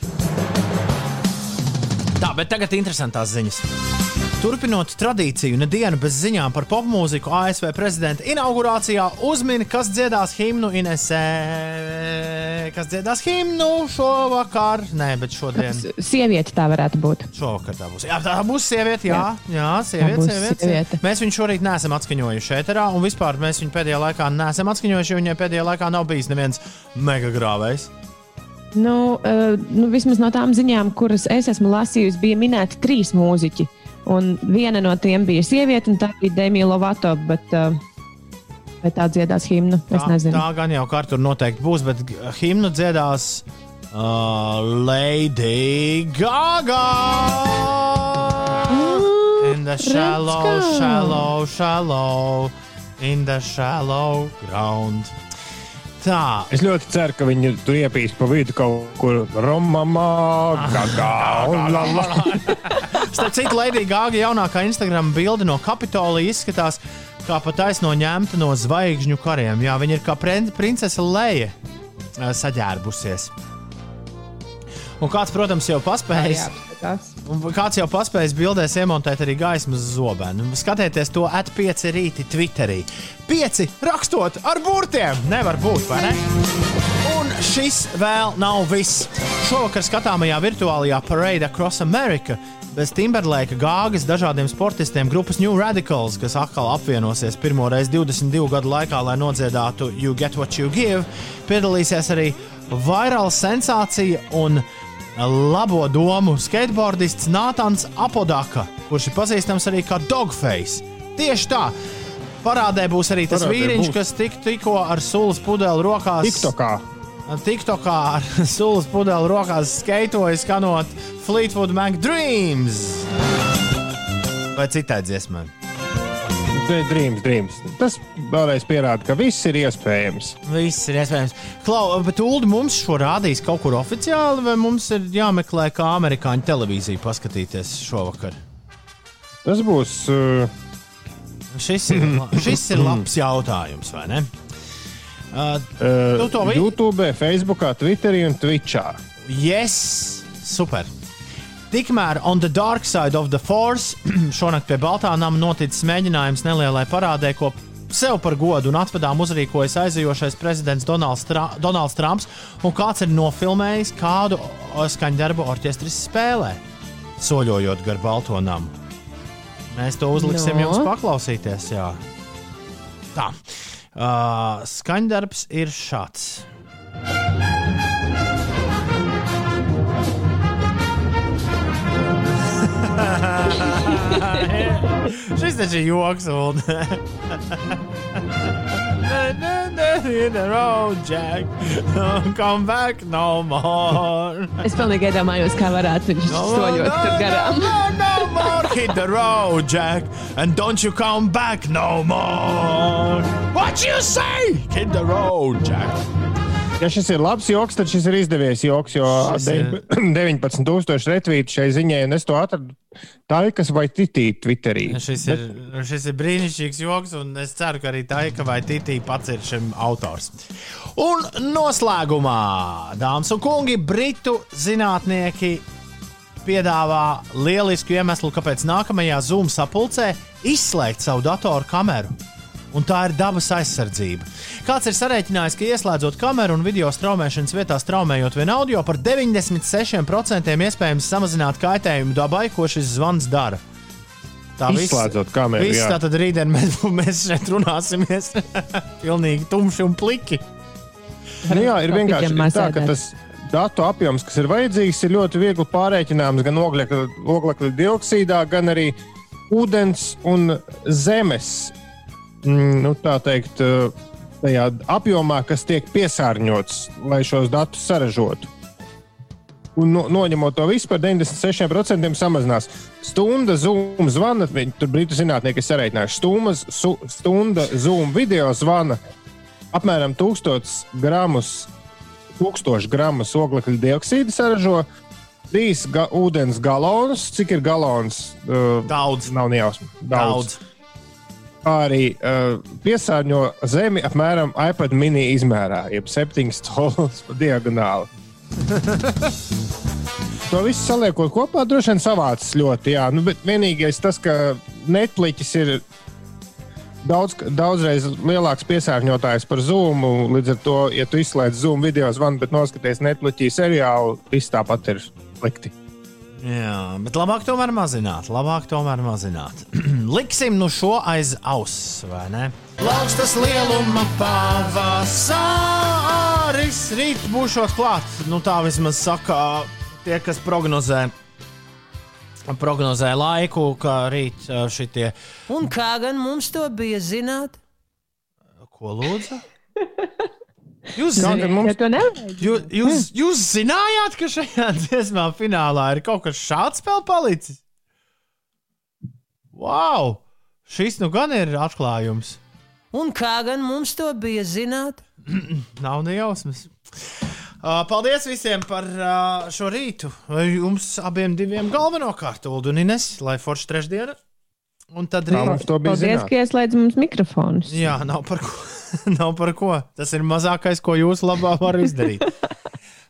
Tā, bet tagad interesantās ziņas. Turpinot tradīciju, nedienu bez ziņām par popmūziku ASV prezidenta inaugurācijā uzmini, kas dziedās himnu Inesē. Kas dziedās himnu šovakar? Nē, bet šodien. Sieviete tā varētu būt. Šovakar tā būs. Jā, tā būs sieviete. Jā, jā sieviete, būs sieviete, sieviete. Mēs viņu šorīt neesam atskaņojuši ēterā, un vispār mēs viņu pēdējā laikā neesam atskaņojuši, jo viņai pēdējā laikā nav bijis neviens mega grāvējs. Nu, uh, nu, vismaz no tām ziņām, kuras es esmu lasījusi, bija minēti trīs mūziķi. Un viena no tiem bija sieviete, un tā bija Demija Lovato. Bet, uh, vai tā dziedās himnu? Es Tā, nezinu. tā gan jau kā tur noteikti būs, bet g- himnu dziedās uh, Lady Gaga. In the shallow, go. shallow, shallow, in the shallow ground. Tā, Es ļoti ceru, ka viņi tur iepīs pa vidu kaut kur Romamā, Gagā. un (laughs) la, la. Starp citu, Lady Gaga jaunākā Instagram bilde no Kapitolija izskatās kā pa taisno ņemta no zvaigžņu kariem. Jā, viņa ir kā prin- princese Leja saģērbusies. Un kāds, protams, jau paspējis. Kāds jau paspējis bildēs iemontēt arī gaismas zobenu. Skatieties to atpieci rīti Twitterī. Pieci rakstot ar burtiem! Nevar būt, vai ne? Un šis vēl nav viss. Šovakar skatāmajā virtuālajā Parade Across America bez Timberlake gāgas dažādiem sportistiem grupas New Radicals, kas atkal apvienosies pirmo reizi 22 gadu laikā, lai nodziedātu You Get What You Give, piedalīsies arī vairāla sensācija un labo domu skateboardists Nātans Apodaka, kurš ir pazīstams arī kā Dogface. Tieši tā! Parādē būs arī tas Parādē vīriņš, būs. kas tik, tikko ar sulas pudeli rokās. TikTokā. TikTokā ar (laughs) sulas pudeli rokās skaitoja, skanot Fleetwood Mac Dreams. Vai citai dziesmai? Drīms, drīms. Tas vēlreiz pierāda, ka viss ir iespējams. Viss ir iespējams. Klau, bet Ulu mums šo rādīs kaut kur oficiāli, vai mums ir jāmeklē, kā amerikāņu televīziju paskatīties šovakar? Tas būs. Uh, Šis ir, šis ir labs jautājums, vai ne? Uh, uh, YouTube, Facebook, Twitterī un Twitchā. yes, super. Tikmēr On the Dark Side of the Force (clears throat) šonakt pie Baltā nama noticis mēģinājums nelielai parādē, ko sev par godu un atvedām uzrīkojas aizejošais prezidents Donalds, Tra Donalds Trumps, un kāds ir nofilmējis, kādu skaņdarbu orķestris spēlē, soļojot gar Balto namu. Mēs to uzliksim no. jums paklausīties. Jā. Tā. Uh, skaņdarbs ir šāds. (laughs) Šis taču ir joks. Un... In the road, Jack. Come back no more. Es pilnīgi iedomājos, kā varētu viņš soļot tur garām. No, no, no more. Hit the road, Jack. And don't you come back no more. What you say? Hit the road, Jack. Ja šis ir labs joks, tad šis ir izdevies joks, jo Šis ir- 19,000 (clears throat) retvītu šai ziņai, un es to atradu Taikas vai Titī Twitterī. Šis ir, šis ir brīnišķīgs joks, un es ceru, ka arī Taika vai Titī pats ir šim autors. Un noslēgumā, dāmas un kungi, britu zinātnieki piedāvā lielisku iemeslu, kāpēc nākamajā Zoom sapulcē izslēgt savu datoru kameru. Un tā ir dabas aizsardzība. Kāds ir sarēķinājis, ka ieslēdzot kameru un video straumēšanas vietā straumējot vienu audio, par 96% iespējams samazināt kaitējumu dabai, ko šis zvans dara. Tā viss- Izslēdzot kameru, Viss jā. tātad rītdien mēs, (laughs) mēs šeit runāsimies (laughs) pilnīgi tumši un pliki. Nu, jā, ir Kā vienkārši piķemā tā, ka tas datu apjoms, kas ir vajadzīgs, ir ļoti viegli pārreikināms gan oglekļa oglekļa dioksīdā, gan arī ūdens un zemes. mm, Nu, teikt, apjomā, kas tiek piesārņots, lai šos datus saražotu. Un no, noņemot to visu par 96% samazinās. Stunda zūmu zvana, tur brītu zinātnieki ir sareiķinājuši. Stumas, su, stunda zūmu video zvana apmēram 1000 gramus, 1000 gramus oglekļa dioksīda saražo. Trīs ga ūdens galonus. Cik ir galons? Uh, Daudz. Nav nejausma. Daudz. Kā arī uh, piesārņo zemi apmēram iPad mini izmērā, jeb 7 stūlis pa diagonāli. To visu saliekot kopā, droši vien savāds ļoti. Jā, nu, bet vienīgais tas, ka Netflix ir daudz, daudzreiz lielāks piesārņotājs par Zoom. Līdz ar to, ja tu izslēdz Zoom video zvanu, bet noskaties Netflix seriālu, viss tāpat ir slikti. Jā, bet labāk tomēr mazināt. Labāk tomēr mazināt. (clears throat) Liksim nu šo aiz auss, vai ne? Plaukstas lieluma pavasaris. Rīt būšot klāt. Nu, tā vismaz saka tie, kas prognozē. Prognozē laiku, ka rīt šitie. Un kā gan mums to bija zināt? Ko lūdzu? Jūs, Kā zini, mums Ja jūs, jūs, jūs zinājāt, ka šajā (laughs) dziesmā finālā ir kaut kas šāds vēl palicis? Wow! Šis nu gan ir atklājums. Un kā gan mums to bija zināt? (clears throat) Nav ne jausmas. Uh, paldies visiem par uh, šo rītu. Jums abiem diviem galvenokārt, Ulu un Ines, lai forši trešdiena. Un tad rīt. Paldies, zināt? ka ieslēdz mums mikrofonus. Jā, nav par ko. (laughs) nav par ko. Tas ir mazākais, ko jūs labā varat izdarīt. (laughs)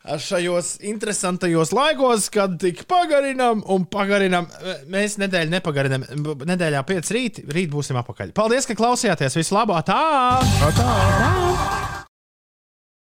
Šajos interesantajos laikos, kad tik pagarinām un pagarinām, mēs nedēļu nepagarinām. Nedēļā 5 rīt, rīt būsim apakaļ. Paldies, ka klausījāties! Vislabāk! Tā! Tā.